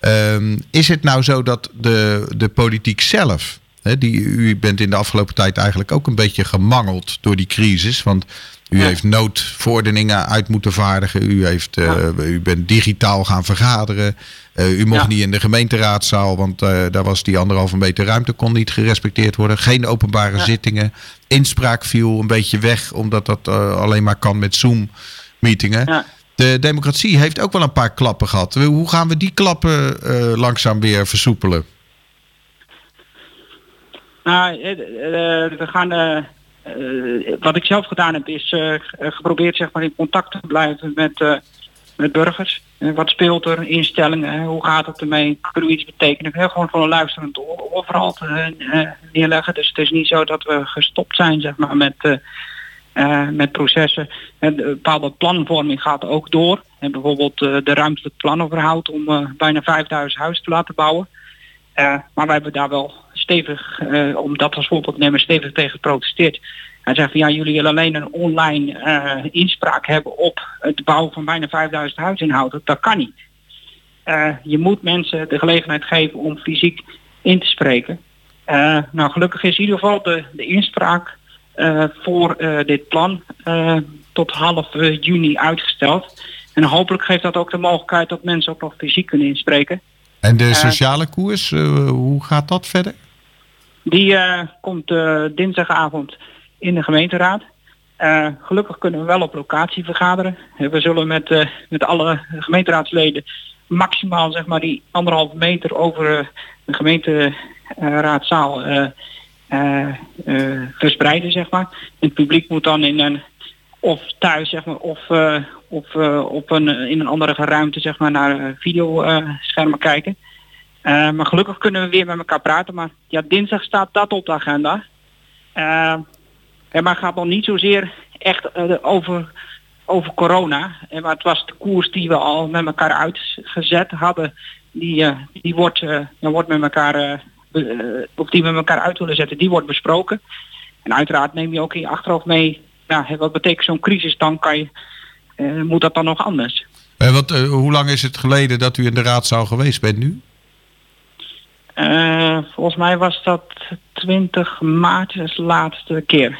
S7: Ehm, is het nou zo dat de, de politiek zelf, hè, die, u bent in de afgelopen tijd eigenlijk ook een beetje gemangeld door die crisis, want u heeft noodverordeningen uit moeten vaardigen, u, heeft, eh, u bent digitaal gaan vergaderen, Eh, u mocht
S16: Ja.
S7: niet in de gemeenteraadzaal, want daar was die anderhalve meter ruimte kon niet gerespecteerd worden, geen openbare zittingen, inspraak viel een beetje weg, omdat dat alleen maar kan met Zoom-meetingen. De democratie heeft ook wel een paar klappen gehad. Hoe gaan we die klappen eh, langzaam weer versoepelen?
S16: Nou, eh, eh, we gaan. wat ik zelf gedaan heb, is geprobeerd zeg maar in contact te blijven met, met burgers. Wat speelt er, instellingen, hoe gaat het ermee, kunnen we iets betekenen? Heel gewoon van een luisterend oor eh, neerleggen. Dus het is niet zo dat we gestopt zijn zeg maar, met, eh, eh, met processen. En een bepaalde planvorming gaat ook door. En bijvoorbeeld eh, de ruimtelijk planoverhoud om eh, bijna 5000 huizen te laten bouwen. Eh, maar wij hebben daar wel stevig, eh, om dat als voorbeeld te nemen, stevig tegen geprotesteerd. Hij zegt van ja, jullie willen alleen een online eh, inspraak hebben op het bouwen van bijna 5000 huisinhouden. Dat kan niet. Eh, je moet mensen de gelegenheid geven om fysiek in te spreken. Eh, nou, gelukkig is in ieder geval de, de inspraak eh, voor eh, dit plan eh, tot half eh, juni uitgesteld. En hopelijk geeft dat ook de mogelijkheid dat mensen ook nog fysiek kunnen inspreken.
S7: En de
S16: Eh,
S7: sociale koers, eh, hoe gaat dat verder?
S16: Die eh, komt eh, dinsdagavond in de gemeenteraad. Eh, gelukkig kunnen we wel op locatie vergaderen. Eh, We zullen met, eh, met alle gemeenteraadsleden maximaal zeg maar, die anderhalve meter over eh, de gemeenteraadzaal eh, eh, eh, verspreiden. Zeg maar. Het publiek moet dan in een of thuis zeg maar, of, eh, of eh, op een, in een andere ruimte zeg maar, naar eh, videoschermen kijken. Eh, maar gelukkig kunnen we weer met elkaar praten. Maar ja, dinsdag staat dat op de agenda. Eh, en maar gaat nog niet zozeer echt eh, over, over corona. Eh, maar het was de koers die we al met elkaar uitgezet hadden. Die, eh, die wordt, eh, wordt met elkaar, eh, eh, of die we met elkaar uit willen zetten, die wordt besproken. En uiteraard neem je ook in je achterhoofd mee, ja, hè, wat betekent zo'n crisis dan? Kan je eh, moet dat dan nog anders?
S7: Eh, wat, eh, hoe lang is het geleden dat u in de raadzaal geweest bent nu?
S16: Eh, volgens mij was dat 20 maart, dat is de laatste keer.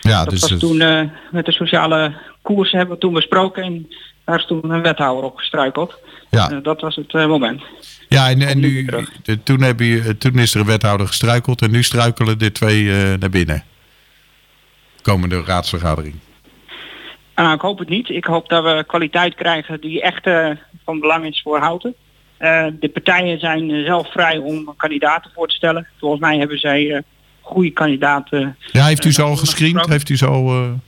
S7: Ja,
S16: dat
S7: dus
S16: was
S7: het-
S16: toen eh, met de sociale koers hebben we toen besproken en daar is toen een wethouder op gestruikeld.
S7: Ja.
S16: Eh, dat was het eh, moment.
S7: Ja, en, en nu, de- toen, heb je, eh, toen is er een wethouder gestruikeld en nu struikelen de twee naar binnen. Komende raadsvergadering.
S16: Nou, ik hoop het niet. Ik hoop dat we kwaliteit krijgen die echt van belang is voor Houten. De partijen zijn zelf vrij om kandidaten voor te stellen. Volgens mij hebben zij goede kandidaten.
S7: Ja, heeft u ze al gescreend? Heeft u ze al...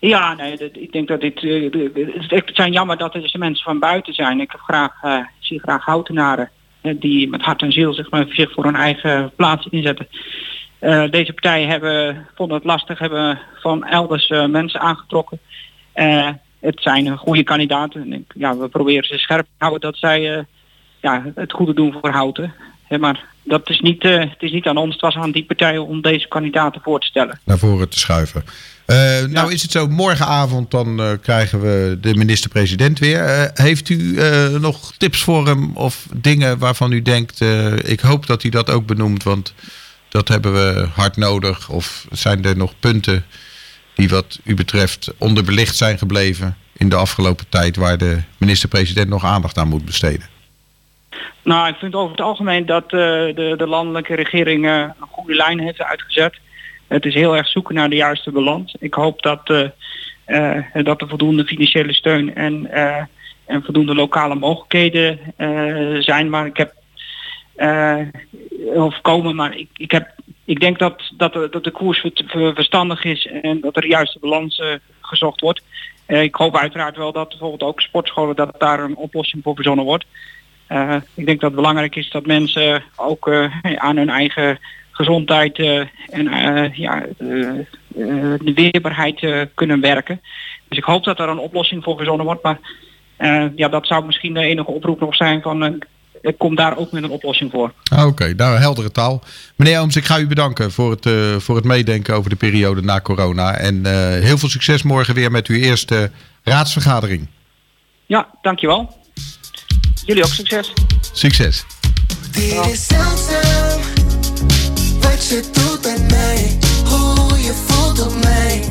S16: Ja, nee, ik denk dat dit. eh, Het zijn jammer dat er dus mensen van buiten zijn. Ik heb graag, eh, zie graag houtenaren eh, die met hart en ziel zeg maar, zich voor hun eigen plaats inzetten. Deze partijen hebben, vonden het lastig, hebben van elders mensen aangetrokken. Het zijn goede kandidaten. En ja, we proberen ze scherp te houden dat zij ja, het goede doen voor Houten. Maar dat is niet, eh, het is niet aan ons, het was aan die partijen om deze kandidaten voor te stellen.
S7: naar voren te schuiven. Eh, Nou is het zo, morgenavond dan eh, krijgen we de minister-president weer. Heeft u nog tips voor hem of dingen waarvan u denkt... ik hoop dat hij dat ook benoemt, want dat hebben we hard nodig. Of zijn er nog punten die wat u betreft onderbelicht zijn gebleven... in de afgelopen tijd waar de minister-president nog aandacht aan moet besteden?
S16: Nou, ik vind over het algemeen dat eh, de, de landelijke regering een goede lijn heeft uitgezet. Het is heel erg zoeken naar de juiste balans. Ik hoop dat, eh, eh, dat er voldoende financiële steun en, en voldoende lokale mogelijkheden zijn. Maar ik heb eh, of komen, maar ik, ik, heb, ik denk dat, dat, de, dat de koers ver- ver- verstandig is en dat er de juiste balans gezocht wordt. Ik hoop uiteraard wel dat bijvoorbeeld ook sportscholen dat daar een oplossing voor verzonnen wordt. Eh, ik denk dat het belangrijk is dat mensen ook eh, aan hun eigen gezondheid eh, en ja, de weerbaarheid kunnen werken. Dus ik hoop dat er een oplossing voor verzonnen wordt. Maar ja, dat zou misschien de enige oproep nog zijn van ik kom daar ook met een oplossing voor.
S7: Ah, Oké, nou heldere taal. Meneer Ooms, ik ga u bedanken voor het, voor het meedenken over de periode na corona. En heel veel succes morgen weer met uw eerste raadsvergadering.
S16: Ja, dankjewel. Jullie ook succes.
S7: Succes.
S1: Dit is zeldzaam wat je doet met mij, hoe je voelt op mij.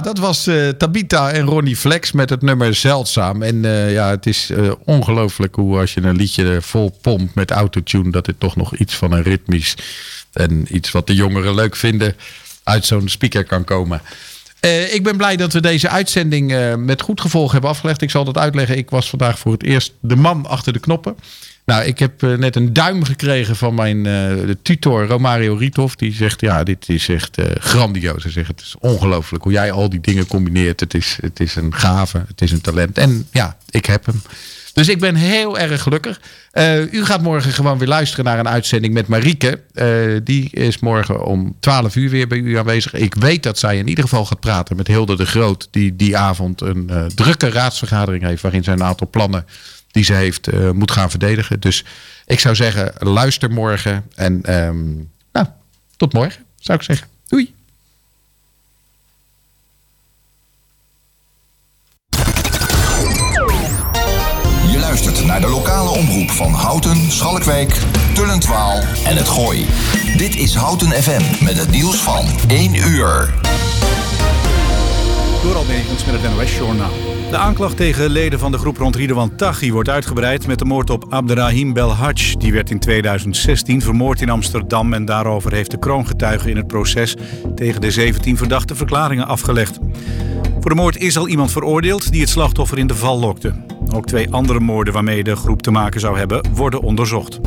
S7: Dat was eh, Tabita en Ronnie Flex met het nummer Zeldzaam. En eh, ja, het is eh, ongelooflijk hoe als je een liedje vol pompt met autotune... dat het toch nog iets van een ritmisch en iets wat de jongeren leuk vinden... uit zo'n speaker kan komen. Ik ben blij dat we deze uitzending met goed gevolg hebben afgelegd. Ik zal dat uitleggen. Ik was vandaag voor het eerst de man achter de knoppen. Nou, ik heb eh, net een duim gekregen van mijn eh, de tutor Romario Riethoff. Die zegt, ja, dit is echt eh, grandioos. Hij zegt, het is ongelooflijk hoe jij al die dingen combineert. Het is, het is een gave, het is een talent. En ja, ik heb hem. Dus ik ben heel erg gelukkig. U gaat morgen gewoon weer luisteren naar een uitzending met Marieke. Die is morgen om 12 uur weer bij u aanwezig. Ik weet dat zij in ieder geval gaat praten met Hilde de Groot. Die die avond een drukke raadsvergadering heeft. Waarin zij een aantal plannen die ze heeft eh, moet gaan verdedigen. Dus ik zou zeggen, luister morgen. En ehm, nou, tot morgen zou ik zeggen. Doei.
S2: Je luistert naar de lokale omroep van Houten, Schalkwijk, Tullentwaal en het Gooi. Dit is Houten FM met het nieuws van 1 uur.
S3: Door Almegens met het NOS-journaal. De aanklacht tegen leden van de groep rond Ridwan Taghi wordt uitgebreid met de moord op Abderrahim Belhaj. Die werd in 2016 vermoord in Amsterdam en daarover heeft de kroongetuige in het proces tegen de 17 verdachte verklaringen afgelegd. Voor de moord is al iemand veroordeeld die het slachtoffer in de val lokte. Ook twee andere moorden waarmee de groep te maken zou hebben worden onderzocht.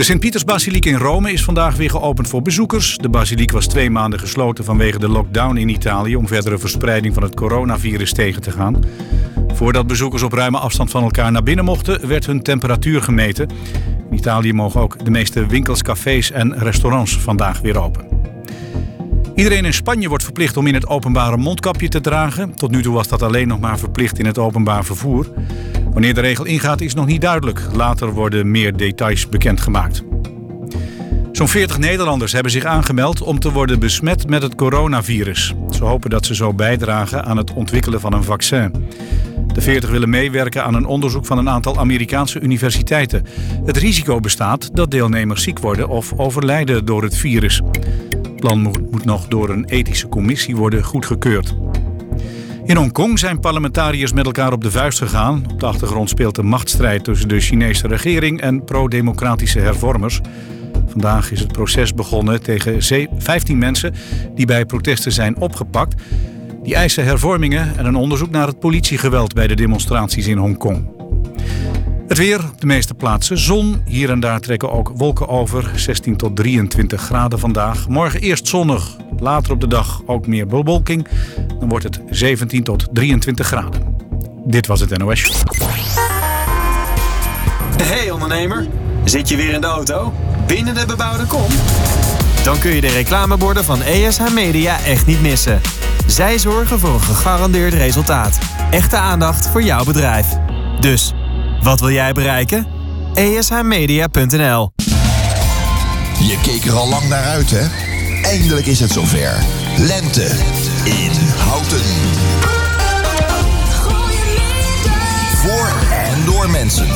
S3: De Sint-Pietersbasiliek in Rome is vandaag weer geopend voor bezoekers. De basiliek was twee maanden gesloten vanwege de lockdown in Italië... om verdere verspreiding van het coronavirus tegen te gaan. Voordat bezoekers op ruime afstand van elkaar naar binnen mochten... werd hun temperatuur gemeten. In Italië mogen ook de meeste winkels, cafés en restaurants vandaag weer open. Iedereen in Spanje wordt verplicht om in het openbaar een mondkapje te dragen. Tot nu toe was dat alleen nog maar verplicht in het openbaar vervoer. Wanneer de regel ingaat is nog niet duidelijk. Later worden meer details bekendgemaakt. Zo'n 40 Nederlanders hebben zich aangemeld om te worden besmet met het coronavirus. Ze hopen dat ze zo bijdragen aan het ontwikkelen van een vaccin. De 40 willen meewerken aan een onderzoek van een aantal Amerikaanse universiteiten. Het risico bestaat dat deelnemers ziek worden of overlijden door het virus. Plan moet, nog door een ethische commissie worden goedgekeurd. In Hongkong zijn parlementariërs met elkaar op de vuist gegaan. Op de achtergrond speelt een machtsstrijd tussen de Chinese regering en pro-democratische hervormers. Vandaag is het proces begonnen tegen ze- 15 mensen die bij protesten zijn opgepakt. Die eisen hervormingen en een onderzoek naar het politiegeweld bij de demonstraties in Hongkong. Het weer, op de meeste plaatsen zon. Hier en daar trekken ook wolken over. 16 tot 23 graden vandaag. Morgen eerst zonnig, later op de dag ook meer bewolking. Dan wordt het 17 tot 23 graden. Dit was het NOS.
S17: Hey ondernemer, zit je weer in de auto? Binnen de bebouwde kom? Dan kun je de reclameborden van ESH Media echt niet missen. Zij zorgen voor een gegarandeerd resultaat. Echte aandacht voor jouw bedrijf. Dus, wat wil jij bereiken? ESHmedia.nl
S2: Je keek er al lang naar uit, hè? Eindelijk is het zover. Lente in Houten. Voor en door mensen.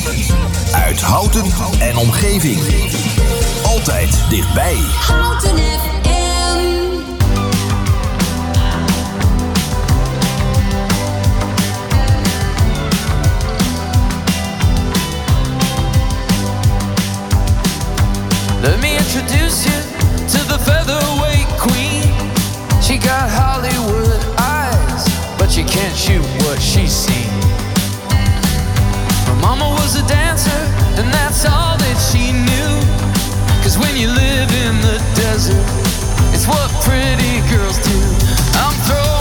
S2: Uit Houten en omgeving. Altijd dichtbij.
S10: Houten
S14: Let me introduce you to the featherweight queen. She got Hollywood eyes, but she can't shoot what she's seen. Her mama was a dancer, and that's all that she knew. Cause when you live in the desert, it's what pretty girls do. I'm throwing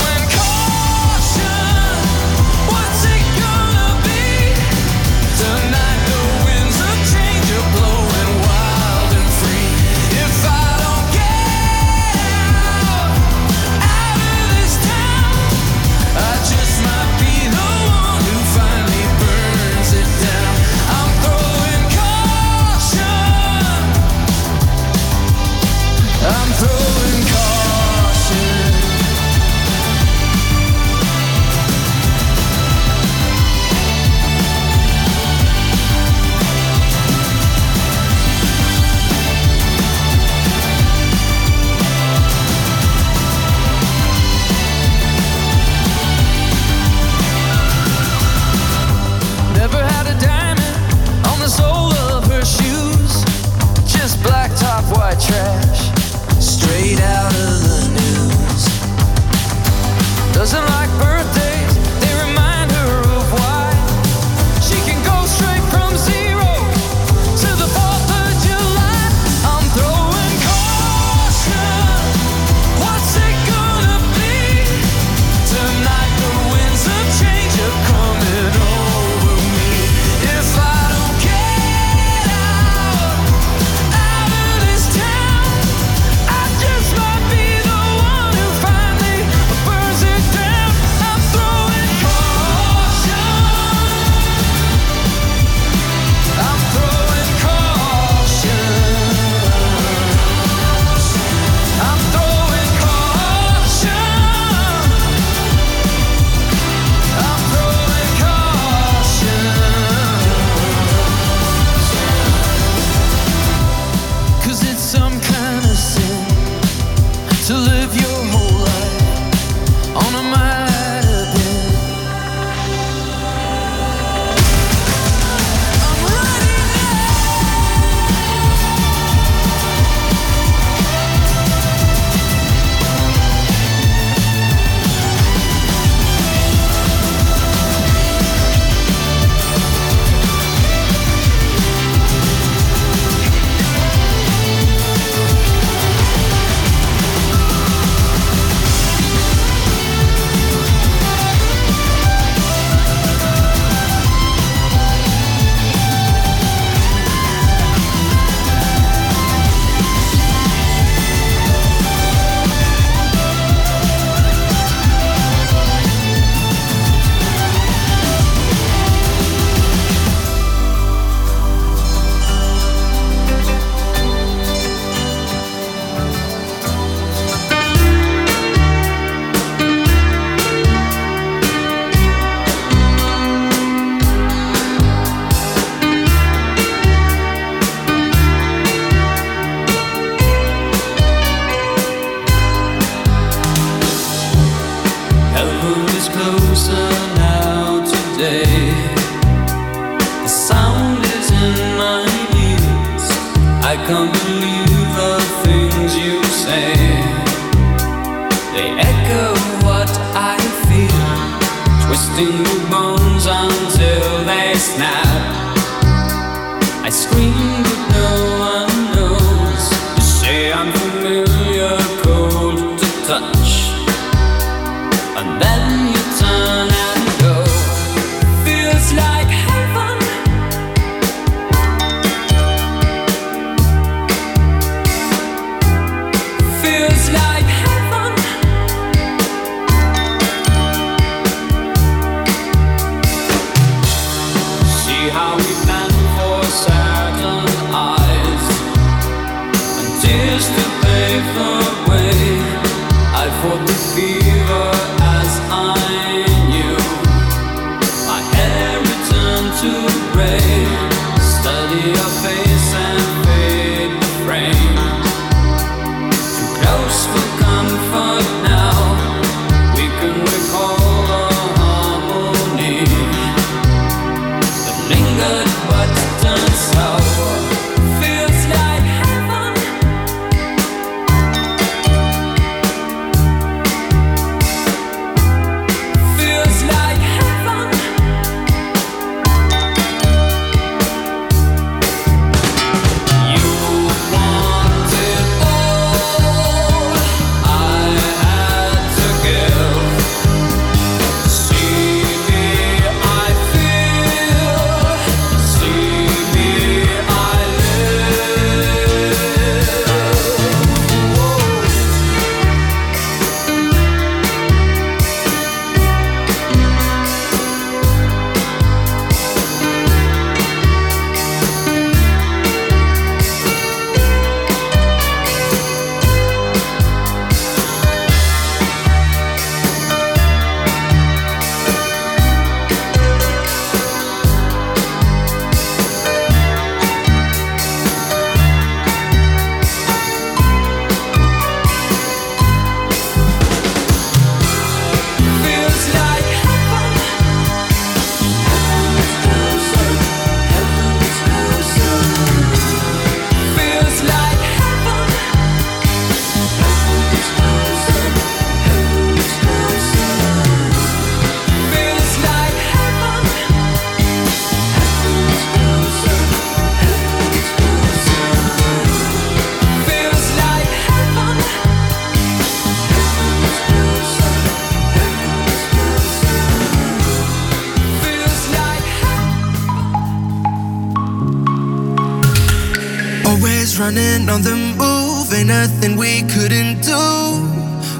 S1: running on the move, ain't nothing we couldn't do.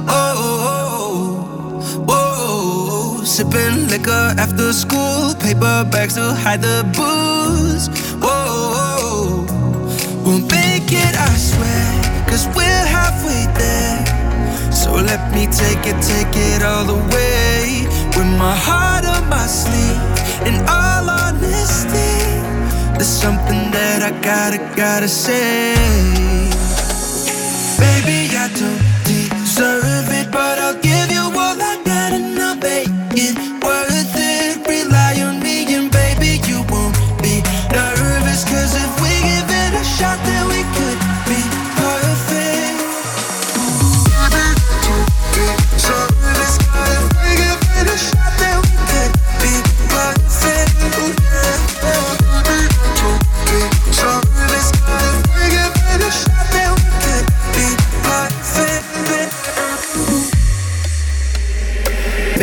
S1: Oh, oh, oh, oh. sipping liquor after school, paper bags to hide the booze. Whoa, we'll make it, I swear, cause we're halfway there. So let me take it, take it all the way. With my heart on my sleeve, in all there's something that I gotta, gotta say. Baby, I don't deserve it, but I'll give you all I got and I'll make it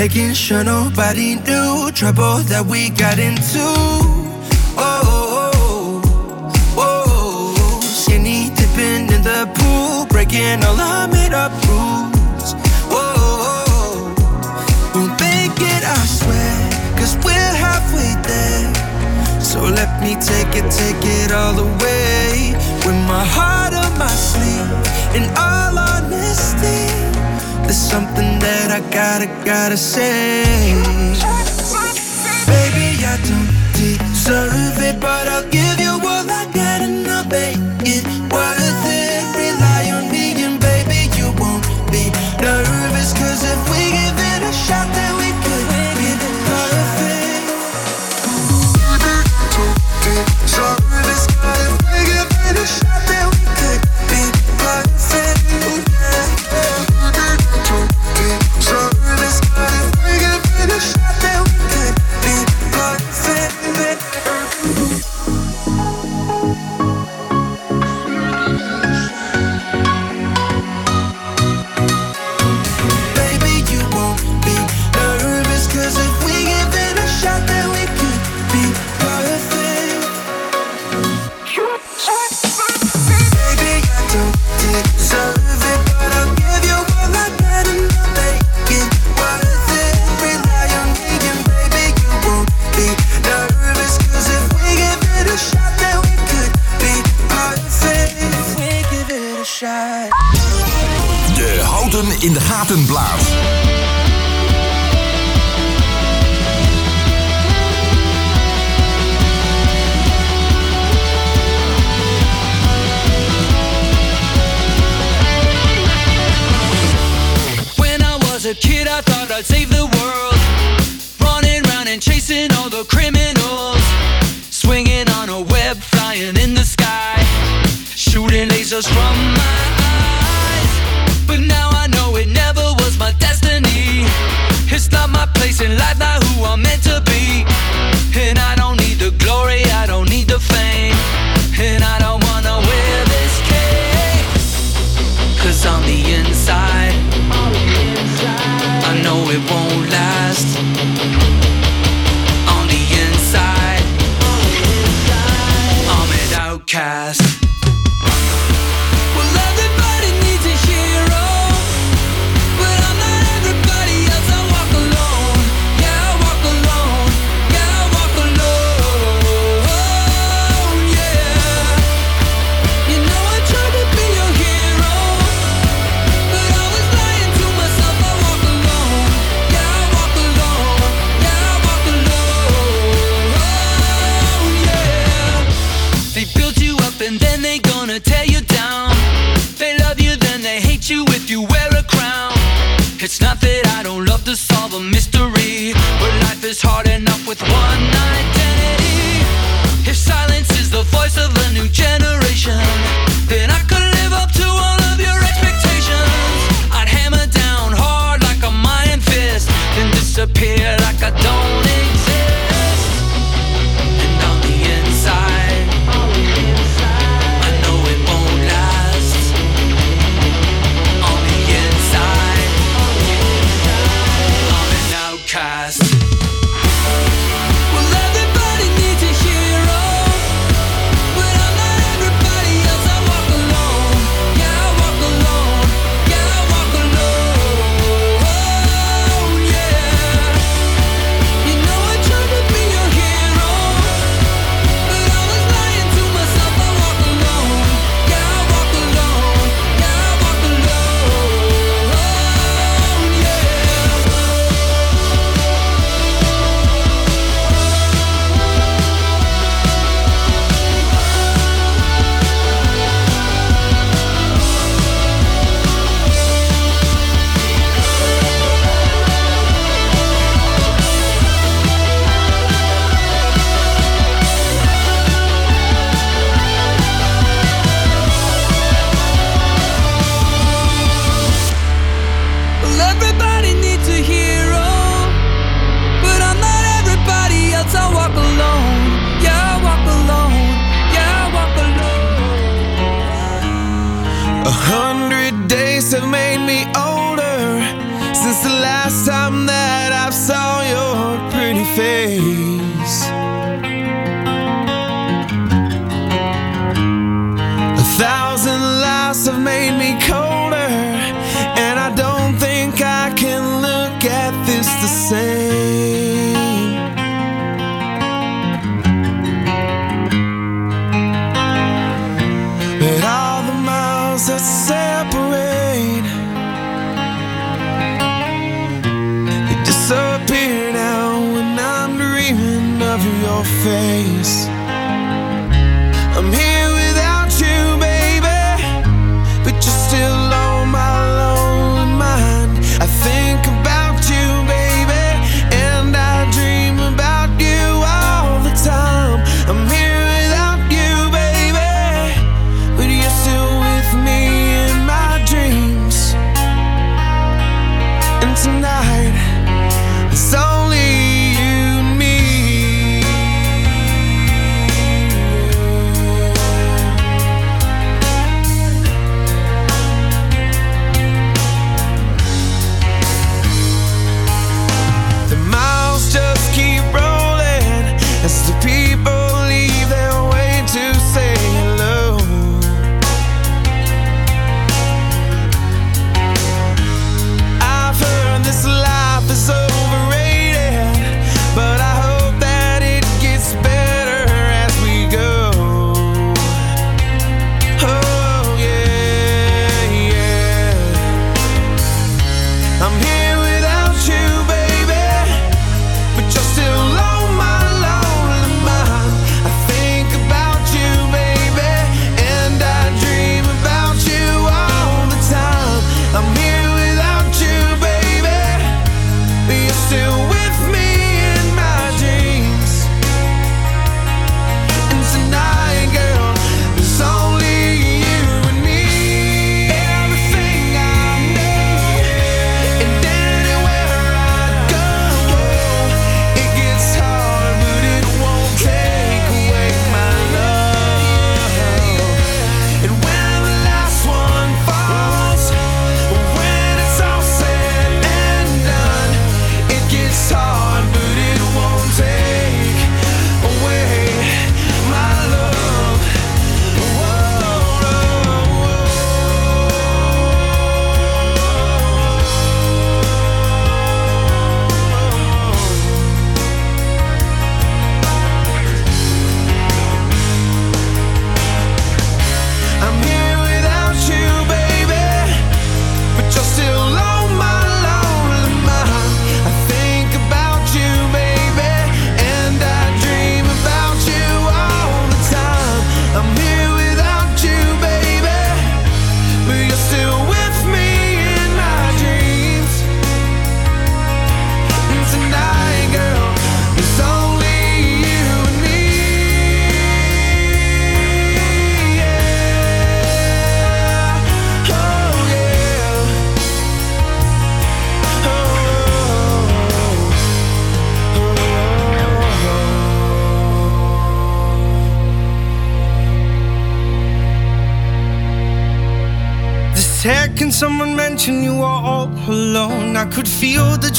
S1: Making sure nobody knew trouble that we got into. Oh, oh, oh, oh. oh. skinny dipping in the pool, breaking all our made up rules. Oh, oh, oh, we'll make it, I swear, cause we're halfway there. So let me take it, take it all the way. With my heart on my sleeve, in all honesty, something that I gotta, gotta say. Baby, I don't deserve it, but I'll give you all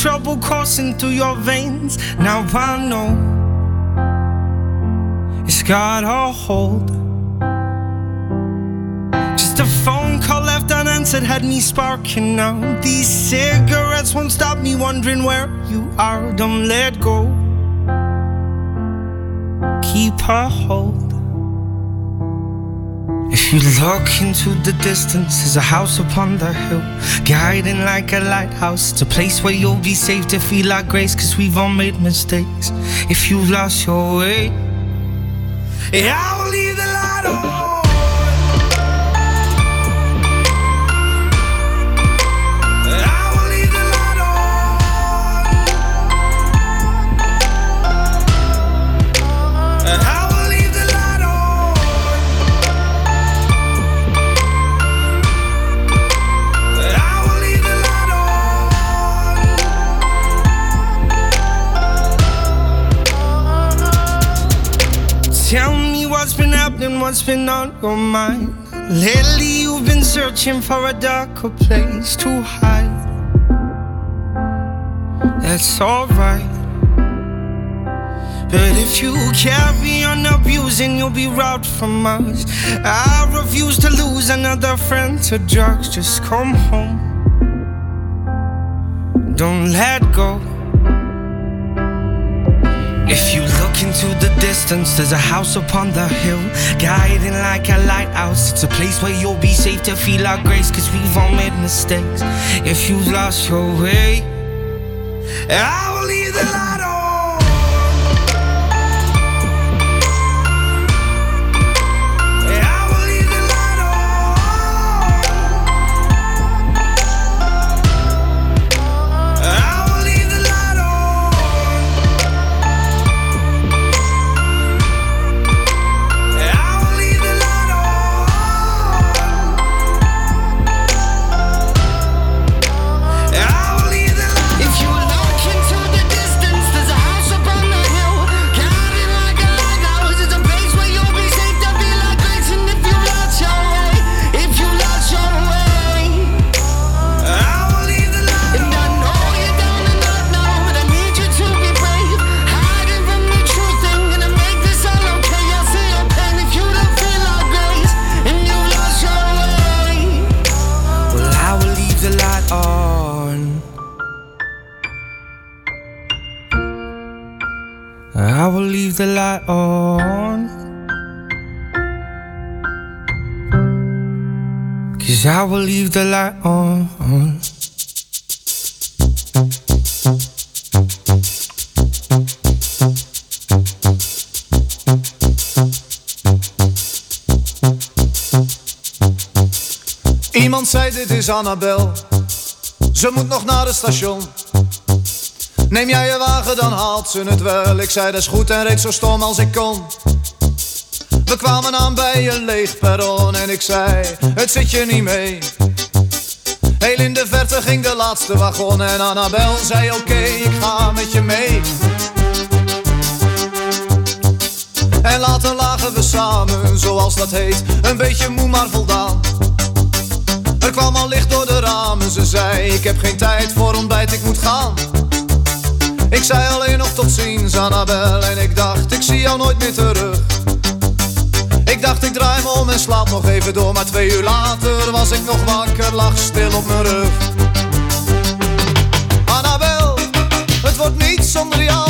S1: trouble coursing through your veins. Now I know it's got a hold. Just a phone call left unanswered had me sparking now. These cigarettes won't stop me wondering where you are. Don't let go. Keep a hold. You look into the distance, there's a house upon the hill, guiding like a lighthouse. It's a place where you'll be safe to feel like grace, cause we've all made mistakes. If you've lost your way, I will leave what's been on your mind. Lately, you've been searching for a darker place to hide. That's alright. But if you carry on abusing, you'll be robbed from us. I refuse to lose another friend to drugs. Just come home. Don't let go. If you look into the distance, there's a house upon the hill, guiding like a lighthouse. It's a place where you'll be safe to feel our grace, cause we've all made mistakes. If you've lost your way, I will leave the light Cause I will light on.
S18: Iemand zei dit is Annabel. Ze moet nog naar het station. Neem jij je wagen, dan haalt ze het wel. Ik zei dat is goed en reed zo stom als ik kon. We kwamen aan bij een leeg perron en ik zei, het zit je niet mee. Heel in de verte ging de laatste wagon en Annabel zei oké, ik ga met je mee. En later lagen we samen, zoals dat heet, een beetje moe maar voldaan. Er kwam al licht door de ramen, ze zei ik heb geen tijd voor ontbijt, ik moet gaan. Ik zei alleen nog tot ziens Annabel en ik dacht ik zie jou nooit meer terug. Ik dacht ik draai me om en slaap nog even door, maar twee uur later was ik nog wakker, lag stil op mijn rug. Annabel, het wordt niet zonder jou,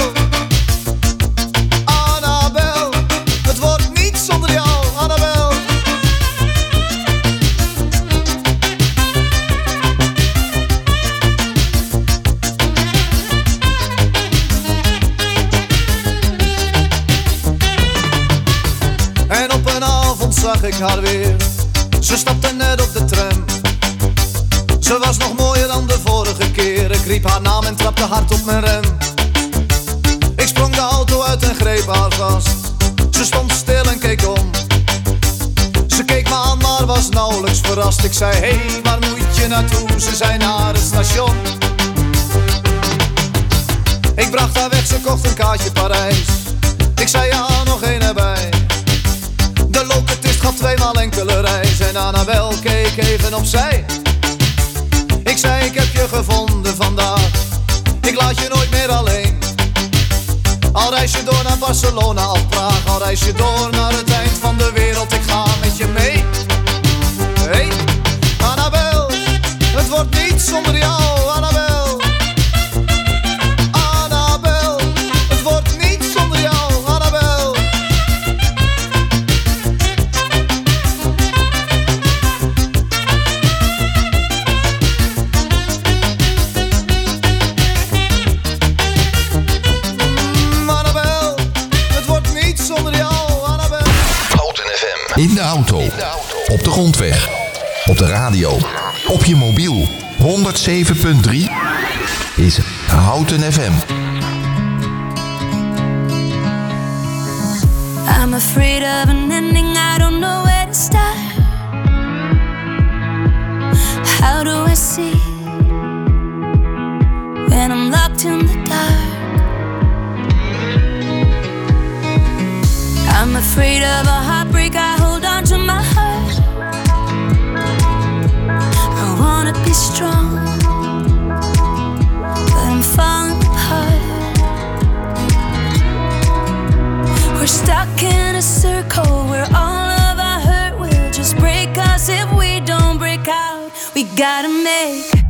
S18: Ze stapte net op de tram. Ze was nog mooier dan de vorige keer. Ik riep haar naam en trapte hard op mijn rem. Ik sprong de auto uit en greep haar vast. Ze stond stil en keek om. Ze keek me aan, maar was nauwelijks verrast. Ik zei, hé, hey, waar moet je naartoe? Ze zei naar het station. Ik bracht haar weg, ze kocht een kaartje Parijs. Ik zei, ja, nog één erbij. Gaf tweemaal enkele reis. En Annabel keek even opzij. Ik zei, ik heb je gevonden vandaag. Ik laat je nooit meer alleen. Al reis je door naar Barcelona of Praag. Al reis je door naar het eind van de wereld. Ik ga met je mee. Hey, Annabel, het wordt niet zonder jou, Annabel.
S2: Grondweg. Op de radio. Op je mobiel. 107.3 is Houten FM.
S10: I'm afraid of an ending, I don't know where to start. How do I see when I'm locked in the dark? I'm afraid of a heartbreak, I hold on to my heart. Strong, but I'm falling apart. We're stuck in a circle where all of our hurt will just break us if we don't break out. We gotta make